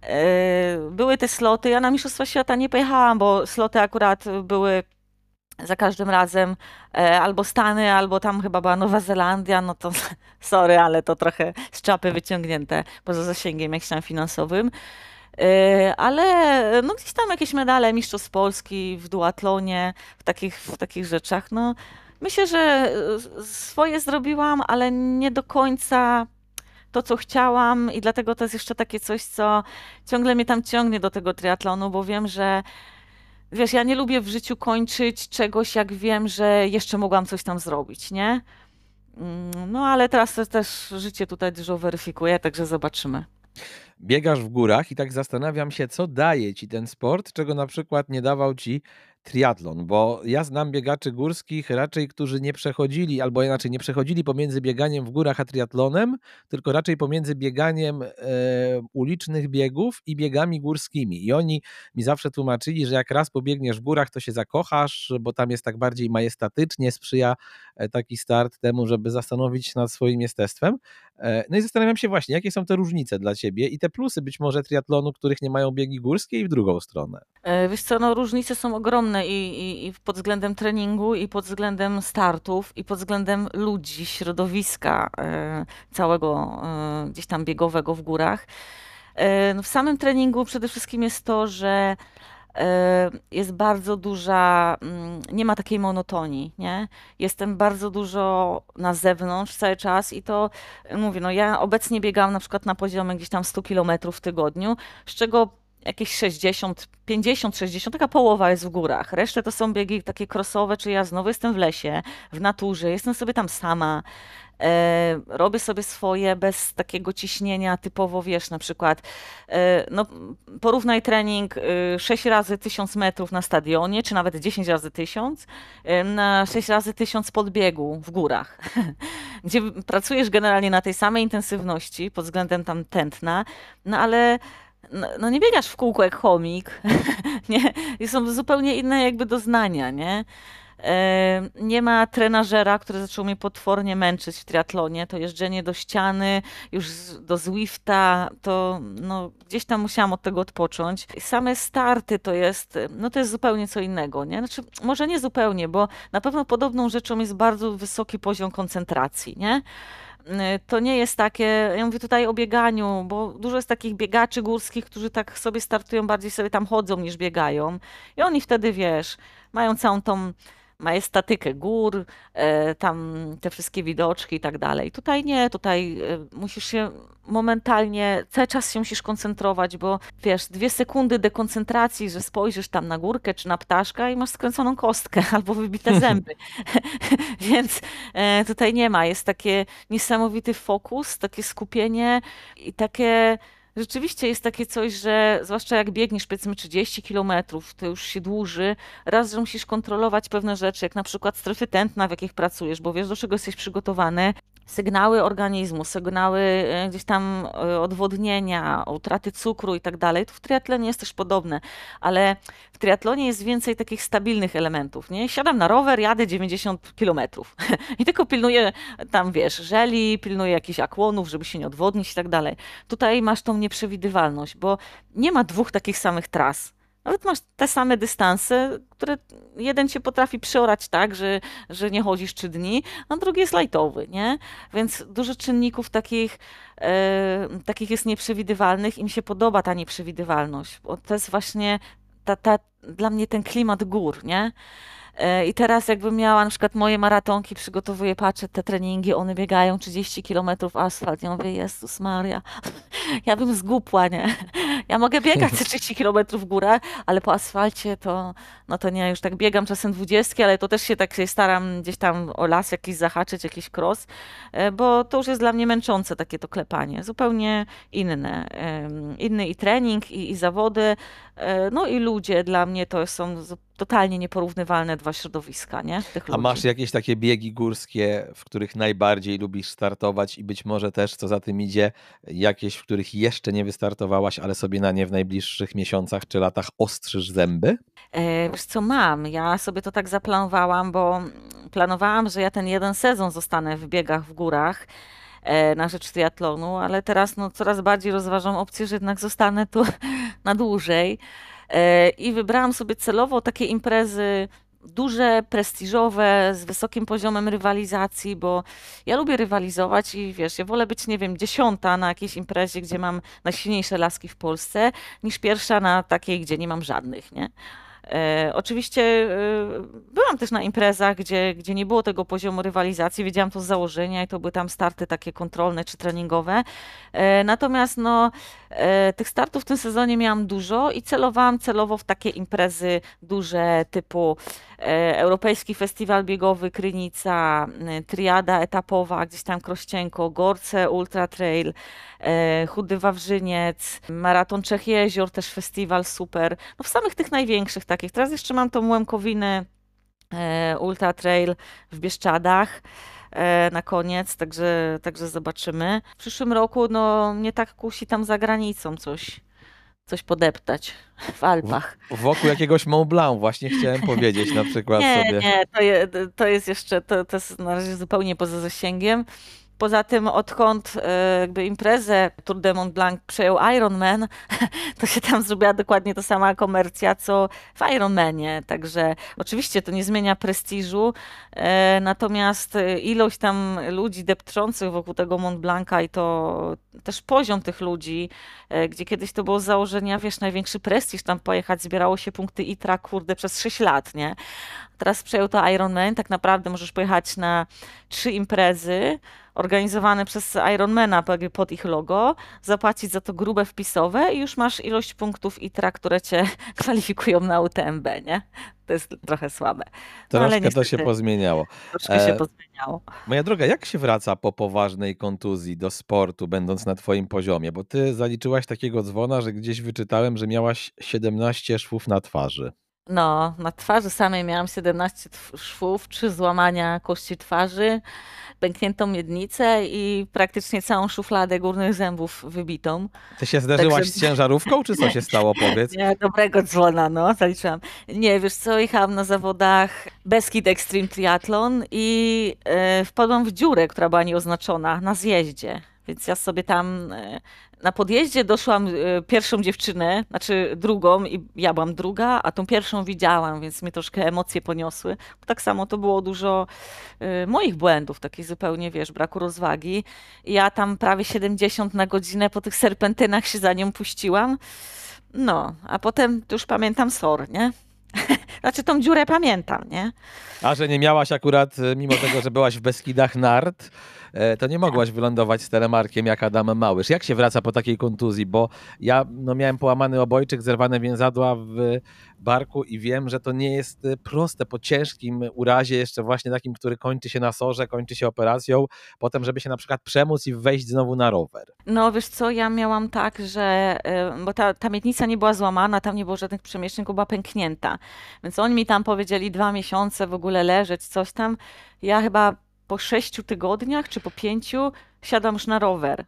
E, były te sloty, ja na Mistrzostwa Świata nie pojechałam, bo sloty akurat były za każdym razem e, albo Stany, albo tam chyba była Nowa Zelandia, no to sorry, ale to trochę z czapy wyciągnięte poza zasięgiem jakimś tam finansowym. Ale no gdzieś tam jakieś medale Mistrzostw Polski w duatlonie, w takich, w takich rzeczach, no myślę, że swoje zrobiłam, ale nie do końca to, co chciałam i dlatego to jest jeszcze takie coś, co ciągle mnie tam ciągnie do tego triatlonu, bo wiem, że wiesz, ja nie lubię w życiu kończyć czegoś, jak wiem, że jeszcze mogłam coś tam zrobić, nie? Mm, no ale teraz też życie tutaj dużo weryfikuje, także zobaczymy. Biegasz w górach i tak zastanawiam się, co daje ci ten sport, czego na przykład nie dawał ci triatlon, bo ja znam biegaczy górskich raczej, którzy nie przechodzili, albo inaczej nie przechodzili pomiędzy bieganiem w górach a triatlonem, tylko raczej pomiędzy bieganiem e, ulicznych biegów i biegami górskimi. I oni mi zawsze tłumaczyli, że jak raz pobiegniesz w górach, to się zakochasz, bo tam jest tak bardziej majestatycznie, sprzyja taki start temu, żeby zastanowić się nad swoim jestestwem. E, no i zastanawiam się właśnie, jakie są te różnice dla ciebie i te plusy być może triatlonu, których nie mają biegi górskie i w drugą stronę. E, wiesz co, no różnice są ogromne i, i, i pod względem treningu, i pod względem startów, i pod względem ludzi, środowiska e, całego gdzieś tam biegowego w górach. No w samym treningu przede wszystkim jest to, że E, jest bardzo duża, mm, nie ma takiej monotonii, nie? Jestem bardzo dużo na zewnątrz cały czas i to, mówię, no ja obecnie biegam na przykład na poziomie gdzieś tam 100 km w tygodniu, z czego jakieś 60, 50, 60, taka połowa jest w górach. Resztę to są biegi takie crossowe, czy ja znowu jestem w lesie, w naturze, jestem sobie tam sama. E, robię sobie swoje bez takiego ciśnienia typowo, wiesz, na przykład e, no, porównaj trening 6 e, razy 1000 metrów na stadionie, czy nawet 10 razy 1000 na 6 razy 1000 podbiegu w górach, gdzie pracujesz generalnie na tej samej intensywności pod względem tam tętna, no ale no, no nie biegasz w kółko jak chomik, nie? I są zupełnie inne jakby doznania, nie? Nie ma trenażera, który zaczął mnie potwornie męczyć w triatlonie. To jeżdżenie do ściany, już do Zwifta, to no, gdzieś tam musiałam od tego odpocząć. Same starty to jest, no to jest zupełnie co innego, nie? Znaczy, może nie zupełnie, bo na pewno podobną rzeczą jest bardzo wysoki poziom koncentracji, nie? to nie jest takie, ja mówię tutaj o bieganiu, bo dużo jest takich biegaczy górskich, którzy tak sobie startują, bardziej sobie tam chodzą niż biegają. I oni wtedy, wiesz, mają całą tą majestatykę gór, e, tam te wszystkie widoczki i tak dalej. Tutaj nie, tutaj e, musisz się momentalnie, cały czas się musisz koncentrować, bo wiesz, dwie sekundy dekoncentracji, że spojrzysz tam na górkę czy na ptaszka i masz skręconą kostkę albo wybite zęby. Więc e, tutaj nie ma. Jest takie niesamowity fokus, takie skupienie i takie Rzeczywiście jest takie coś, że zwłaszcza jak biegniesz powiedzmy 30 kilometrów, to już się dłuży. Raz, że musisz kontrolować pewne rzeczy, jak na przykład strefy tętna, w jakich pracujesz, bo wiesz, do czego jesteś przygotowany sygnały organizmu, sygnały e, gdzieś tam e, odwodnienia, utraty cukru i tak dalej, to w triatlonie jest też podobne, ale w triatlonie jest więcej takich stabilnych elementów, nie? Siadam na rower, jadę 90 kilometrów i tylko pilnuję tam, wiesz, żeli, pilnuję jakichś akłonów, żeby się nie odwodnić i tak dalej. Tutaj masz tą nieprzewidywalność, bo nie ma dwóch takich samych tras. Nawet masz te same dystanse, które jeden cię potrafi przeorać tak, że, że nie chodzisz trzy dni, a drugi jest lajtowy, nie? Więc dużo czynników takich, e, takich jest nieprzewidywalnych i mi się podoba ta nieprzewidywalność, bo to jest właśnie ta, ta, dla mnie ten klimat gór, nie? E, I teraz jakbym miała na przykład moje maratonki, przygotowuję, patrzę te treningi, one biegają 30 km asfalt. Ja mówię, Jezus Maria, ja bym zgupła, nie? Ja mogę biegać 30 km w górę, ale po asfalcie to, no to nie, już tak biegam czasem 20, ale to też się tak się staram gdzieś tam o las jakiś zahaczyć, jakiś cross, e, bo to już jest dla mnie męczące takie to klepanie. Zupełnie inne. Inny i trening, i, i zawody, no i ludzie dla mnie to są totalnie nieporównywalne dwa środowiska, nie? Tych A masz jakieś takie biegi górskie, w których najbardziej lubisz startować i być może też, co za tym idzie, jakieś, w których jeszcze nie wystartowałaś, ale sobie na nie w najbliższych miesiącach czy latach ostrzysz zęby? E, wiesz co, mam. Ja sobie to tak zaplanowałam, bo planowałam, że ja ten jeden sezon zostanę w biegach w górach e, na rzecz triatlonu, ale teraz no, coraz bardziej rozważam opcję, że jednak zostanę tu na dłużej. E, I wybrałam sobie celowo takie imprezy duże, prestiżowe, z wysokim poziomem rywalizacji, bo ja lubię rywalizować i wiesz, ja wolę być, nie wiem, dziesiąta na jakiejś imprezie, gdzie mam najsilniejsze laski w Polsce, niż pierwsza na takiej, gdzie nie mam żadnych, nie? E, oczywiście e, byłam też na imprezach, gdzie, gdzie nie było tego poziomu rywalizacji, wiedziałam to z założenia i to były tam starty takie kontrolne czy treningowe. E, natomiast no, tych startów w tym sezonie miałam dużo i celowałam celowo w takie imprezy duże typu Europejski Festiwal Biegowy Krynica, e, triada etapowa, gdzieś tam Krościenko, Gorce Ultra Trail, e, Chudy Wawrzyniec, Maraton Trzech Jezior, też festiwal super. No w samych tych największych takich. Teraz jeszcze mam tą Łemkowinę e, Ultra Trail w Bieszczadach e, na koniec, także, także zobaczymy. W przyszłym roku no, mnie tak kusi tam za granicą coś, coś podeptać w Alpach. W, wokół jakiegoś Mont Blanc właśnie chciałem powiedzieć na przykład nie, sobie. Nie, to, je, to jest jeszcze, to, to jest na razie zupełnie poza zasięgiem. Poza tym, odkąd e, jakby imprezę Tour de Mont Blanc przejął Ironman, to się tam zrobiła dokładnie ta sama komercja, co w Ironmanie. Także oczywiście to nie zmienia prestiżu, e, natomiast ilość tam ludzi depczących wokół tego Mont Blanca i to też poziom tych ludzi, e, gdzie kiedyś to było z założenia, wiesz, największy prestiż tam pojechać, zbierało się punkty ITRA, kurde, przez 6 lat, nie? Teraz przejął to Ironman, tak naprawdę możesz pojechać na trzy imprezy, organizowane przez Ironmana pod ich logo, zapłacić za to grube wpisowe i już masz ilość punktów ITRA, które cię kwalifikują na UTMB, nie? To jest trochę słabe. No, Troszkę to się pozmieniało. Troszkę e, się pozmieniało. Moja droga, jak się wraca po poważnej kontuzji do sportu, będąc na twoim poziomie? Bo ty zaliczyłaś takiego dzwona, że gdzieś wyczytałem, że miałaś 17 szwów na twarzy. No, na twarzy samej miałam 17 szwów, 3 złamania kości twarzy, pękniętą miednicę i praktycznie całą szufladę górnych zębów wybitą. Ty się zderzyłaś Także... z ciężarówką, czy co się stało, powiedz? Nie, dobrego dzwona, no, zaliczyłam. Nie, wiesz co, jechałam na zawodach Beskid Extreme Triathlon i e, wpadłam w dziurę, która była nieoznaczona na zjeździe. Więc ja sobie tam e, na podjeździe doszłam e, pierwszą dziewczynę, znaczy drugą i ja byłam druga, a tą pierwszą widziałam, więc mnie troszkę emocje poniosły. Bo tak samo to było dużo e, moich błędów, takich zupełnie, wiesz, braku rozwagi. Ja tam prawie 70 na godzinę po tych serpentynach się za nią puściłam. No, a potem już pamiętam SOR, nie? Znaczy tą dziurę pamiętam, nie? A że nie miałaś akurat, mimo tego, że byłaś w Beskidach nart, E, to nie mogłaś wylądować z telemarkiem jak Adam Małysz. Jak się wraca po takiej kontuzji? Bo ja no, miałem połamany obojczyk, zerwane więzadła w barku i wiem, że to nie jest e, proste po ciężkim urazie, jeszcze właśnie takim, który kończy się na sorze, kończy się operacją, potem, żeby się na przykład przemóc i wejść znowu na rower. No wiesz co, ja miałam tak, że, e, bo ta, ta miednica nie była złamana, tam nie było żadnych przemieszczeń, była pęknięta. Więc oni mi tam powiedzieli dwa miesiące w ogóle leżeć, coś tam. Ja chyba po sześciu tygodniach czy po pięciu siadam już na rower.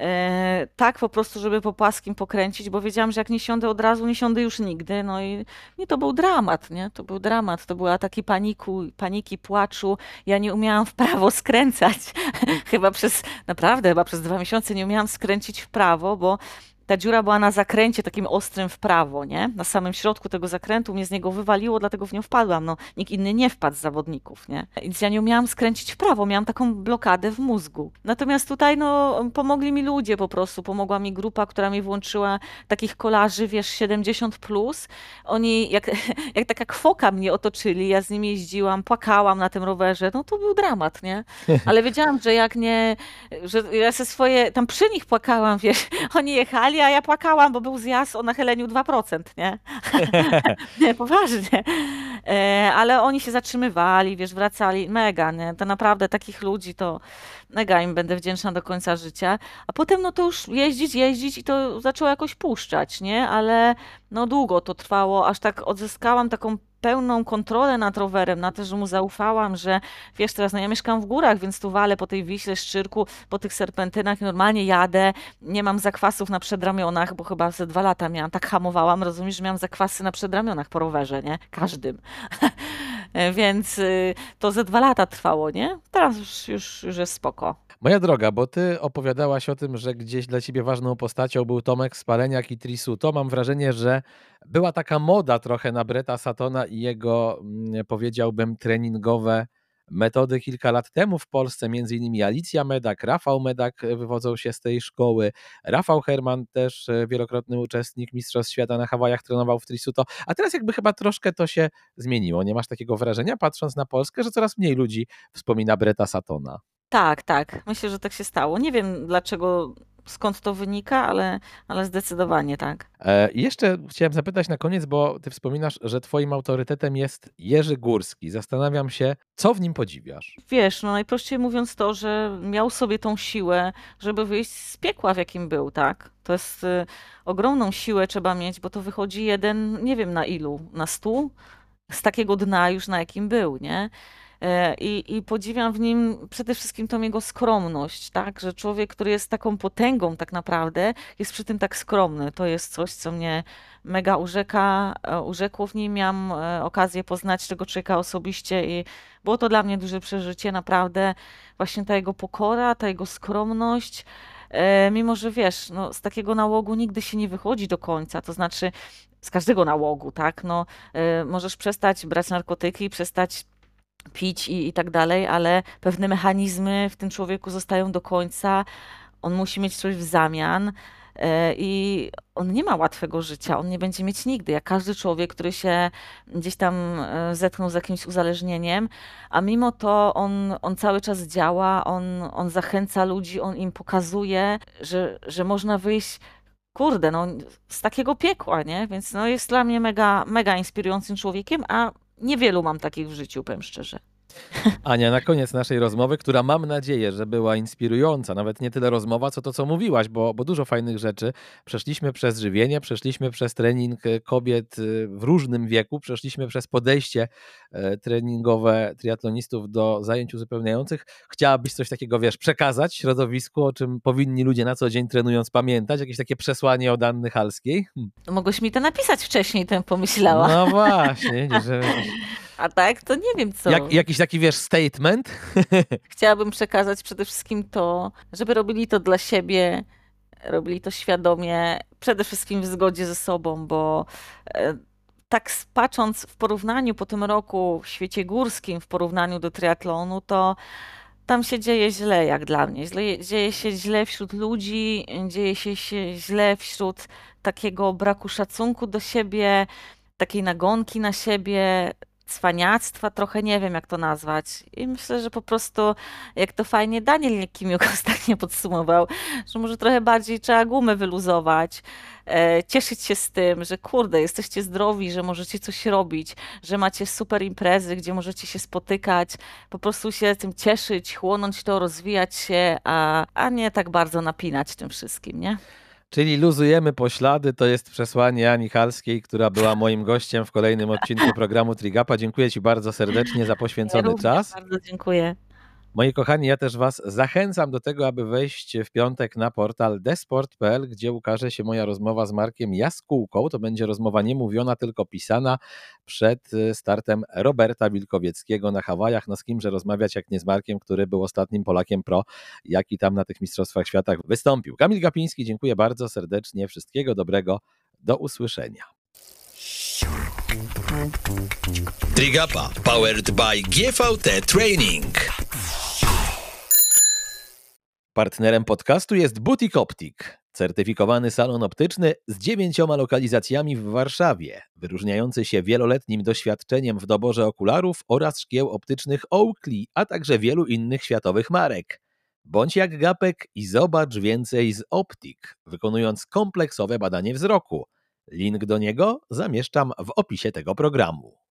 E, tak po prostu, żeby po płaskim pokręcić, bo wiedziałam, że jak nie siądę od razu, nie siądę już nigdy. No i, i to był dramat, nie? To był dramat. To były ataki paniku, paniki, płaczu. Ja nie umiałam w prawo skręcać. chyba przez, naprawdę, chyba przez dwa miesiące nie umiałam skręcić w prawo, bo ta dziura była na zakręcie takim ostrym w prawo, nie? Na samym środku tego zakrętu mnie z niego wywaliło, dlatego w nią wpadłam. No, nikt inny nie wpadł z zawodników, nie? Więc ja nie umiałam skręcić w prawo, miałam taką blokadę w mózgu. Natomiast tutaj, no, pomogli mi ludzie po prostu. Pomogła mi grupa, która mi włączyła takich kolarzy, wiesz, 70+. Plus. Oni, jak, jak taka kwoka mnie otoczyli, ja z nimi jeździłam, płakałam na tym rowerze. No, to był dramat, nie? Ale wiedziałam, że jak nie, że ja se swoje, tam przy nich płakałam, wiesz, oni jechali, a ja płakałam, bo był zjazd o nachyleniu 2%, nie? nie, poważnie. E, ale oni się zatrzymywali, wiesz, wracali, mega, nie? To naprawdę takich ludzi to mega im będę wdzięczna do końca życia. A potem no to już jeździć, jeździć i to zaczęło jakoś puszczać, nie? Ale no długo to trwało, aż tak odzyskałam taką pełną kontrolę nad rowerem, na to, że mu zaufałam, że wiesz, teraz no ja mieszkam w górach, więc tu walę po tej Wiśle, Szczyrku, po tych serpentynach, normalnie jadę, nie mam zakwasów na przedramionach, bo chyba ze dwa lata miałam, tak hamowałam, rozumiesz, że miałam zakwasy na przedramionach po rowerze, nie? Każdym. więc y, to ze dwa lata trwało, nie? Teraz już, już, już jest spoko. Moja droga, bo ty opowiadałaś o tym, że gdzieś dla ciebie ważną postacią był Tomek Spaleniak i Trisuto. Mam wrażenie, że była taka moda trochę na Breta Satona i jego, mm, powiedziałbym, treningowe metody kilka lat temu w Polsce, między innymi Alicja Medak, Rafał Medak wywodzą się z tej szkoły, Rafał Herman też e, wielokrotny uczestnik Mistrzostw Świata na Hawajach trenował w Trisuto, a teraz jakby chyba troszkę to się zmieniło. Nie masz takiego wrażenia, patrząc na Polskę, że coraz mniej ludzi wspomina Breta Satona? Tak, tak. Myślę, że tak się stało. Nie wiem dlaczego, skąd to wynika, ale, ale zdecydowanie tak. E, jeszcze chciałem zapytać na koniec, bo ty wspominasz, że twoim autorytetem jest Jerzy Górski. Zastanawiam się, co w nim podziwiasz? Wiesz, no najprościej mówiąc to, że miał sobie tą siłę, żeby wyjść z piekła, w jakim był, tak? To jest y, ogromną siłę trzeba mieć, bo to wychodzi jeden, nie wiem na ilu, na stu, z takiego dna już na jakim był, nie? E, I, I podziwiam w nim przede wszystkim tą jego skromność, tak? Że człowiek, który jest taką potęgą tak naprawdę, jest przy tym tak skromny. To jest coś, co mnie mega urzeka, e, urzekło w nim. Miałam e, okazję poznać tego człowieka osobiście i było to dla mnie duże przeżycie, naprawdę. Właśnie ta jego pokora, ta jego skromność. Mimo, że wiesz, no, z takiego nałogu nigdy się nie wychodzi do końca, to znaczy z każdego nałogu, tak? No, możesz przestać brać narkotyki, przestać pić i, i tak dalej, ale pewne mechanizmy w tym człowieku zostają do końca. On musi mieć coś w zamian. E, I on nie ma łatwego życia, on nie będzie mieć nigdy, jak każdy człowiek, który się gdzieś tam e, zetknął z jakimś uzależnieniem, a mimo to on, on cały czas działa, on, on zachęca ludzi, on im pokazuje, że, że można wyjść kurde, no, z takiego piekła, nie? Więc no, jest dla mnie mega, mega inspirującym człowiekiem, a Niewielu mam takich w życiu, powiem szczerze. Ania, na koniec naszej rozmowy, która mam nadzieję, że była inspirująca, nawet nie tyle rozmowa, co to, co mówiłaś, bo, bo dużo fajnych rzeczy. Przeszliśmy przez żywienie, przeszliśmy przez trening e, kobiet e, w różnym wieku, przeszliśmy przez podejście e, treningowe triatlonistów do zajęć uzupełniających. Chciałabyś coś takiego, wiesz, przekazać środowisku, o czym powinni ludzie na co dzień trenując pamiętać? Jakieś takie przesłanie od Anny Halskiej? Hm. Mogłeś mi to napisać wcześniej, ten pomyślała. No właśnie, że... A tak, to nie wiem co. Jak, jakiś taki, wiesz, statement? Chciałabym przekazać przede wszystkim to, żeby robili to dla siebie, robili to świadomie, przede wszystkim w zgodzie ze sobą, bo e, tak patrząc w porównaniu po tym roku w świecie górskim, w porównaniu do triatlonu, to tam się dzieje źle, jak dla mnie. Źle, dzieje się źle wśród ludzi, dzieje się, się źle wśród takiego braku szacunku do siebie, takiej nagonki na siebie, cwaniactwa, trochę nie wiem jak to nazwać. I myślę, że po prostu, jak to fajnie Daniel Niekimiuk ostatnio podsumował, że może trochę bardziej trzeba gumy wyluzować, e, cieszyć się z tym, że kurde, jesteście zdrowi, że możecie coś robić, że macie super imprezy, gdzie możecie się spotykać, po prostu się tym cieszyć, chłonąć to, rozwijać się, a, a nie tak bardzo napinać tym wszystkim, nie? Czyli luzujemy poślady, to jest przesłanie Ani Halskiej, która była moim gościem w kolejnym odcinku programu Trigapa. Dziękuję Ci bardzo serdecznie za poświęcony ja czas. Bardzo dziękuję. Moi kochani, ja też Was zachęcam do tego, aby wejść w piątek na portal desport.pl, gdzie ukaże się moja rozmowa z Markiem Jaskółką. To będzie rozmowa nie mówiona, tylko pisana przed y, startem Roberta Wilkowieckiego na Hawajach. No z kimże rozmawiać, jak nie z Markiem, który był ostatnim Polakiem pro, jaki tam na tych Mistrzostwach Świata wystąpił. Kamil Gapiński, dziękuję bardzo serdecznie. Wszystkiego dobrego. Do usłyszenia. Trigapa powered by GVT Training. Partnerem podcastu jest Butik Optik, certyfikowany salon optyczny z dziewięcioma lokalizacjami w Warszawie, wyróżniający się wieloletnim doświadczeniem w doborze okularów oraz szkieł optycznych Oakley, a także wielu innych światowych marek. Bądź jak Gapek i zobacz więcej z Optik, wykonując kompleksowe badanie wzroku. Link do niego zamieszczam w opisie tego programu.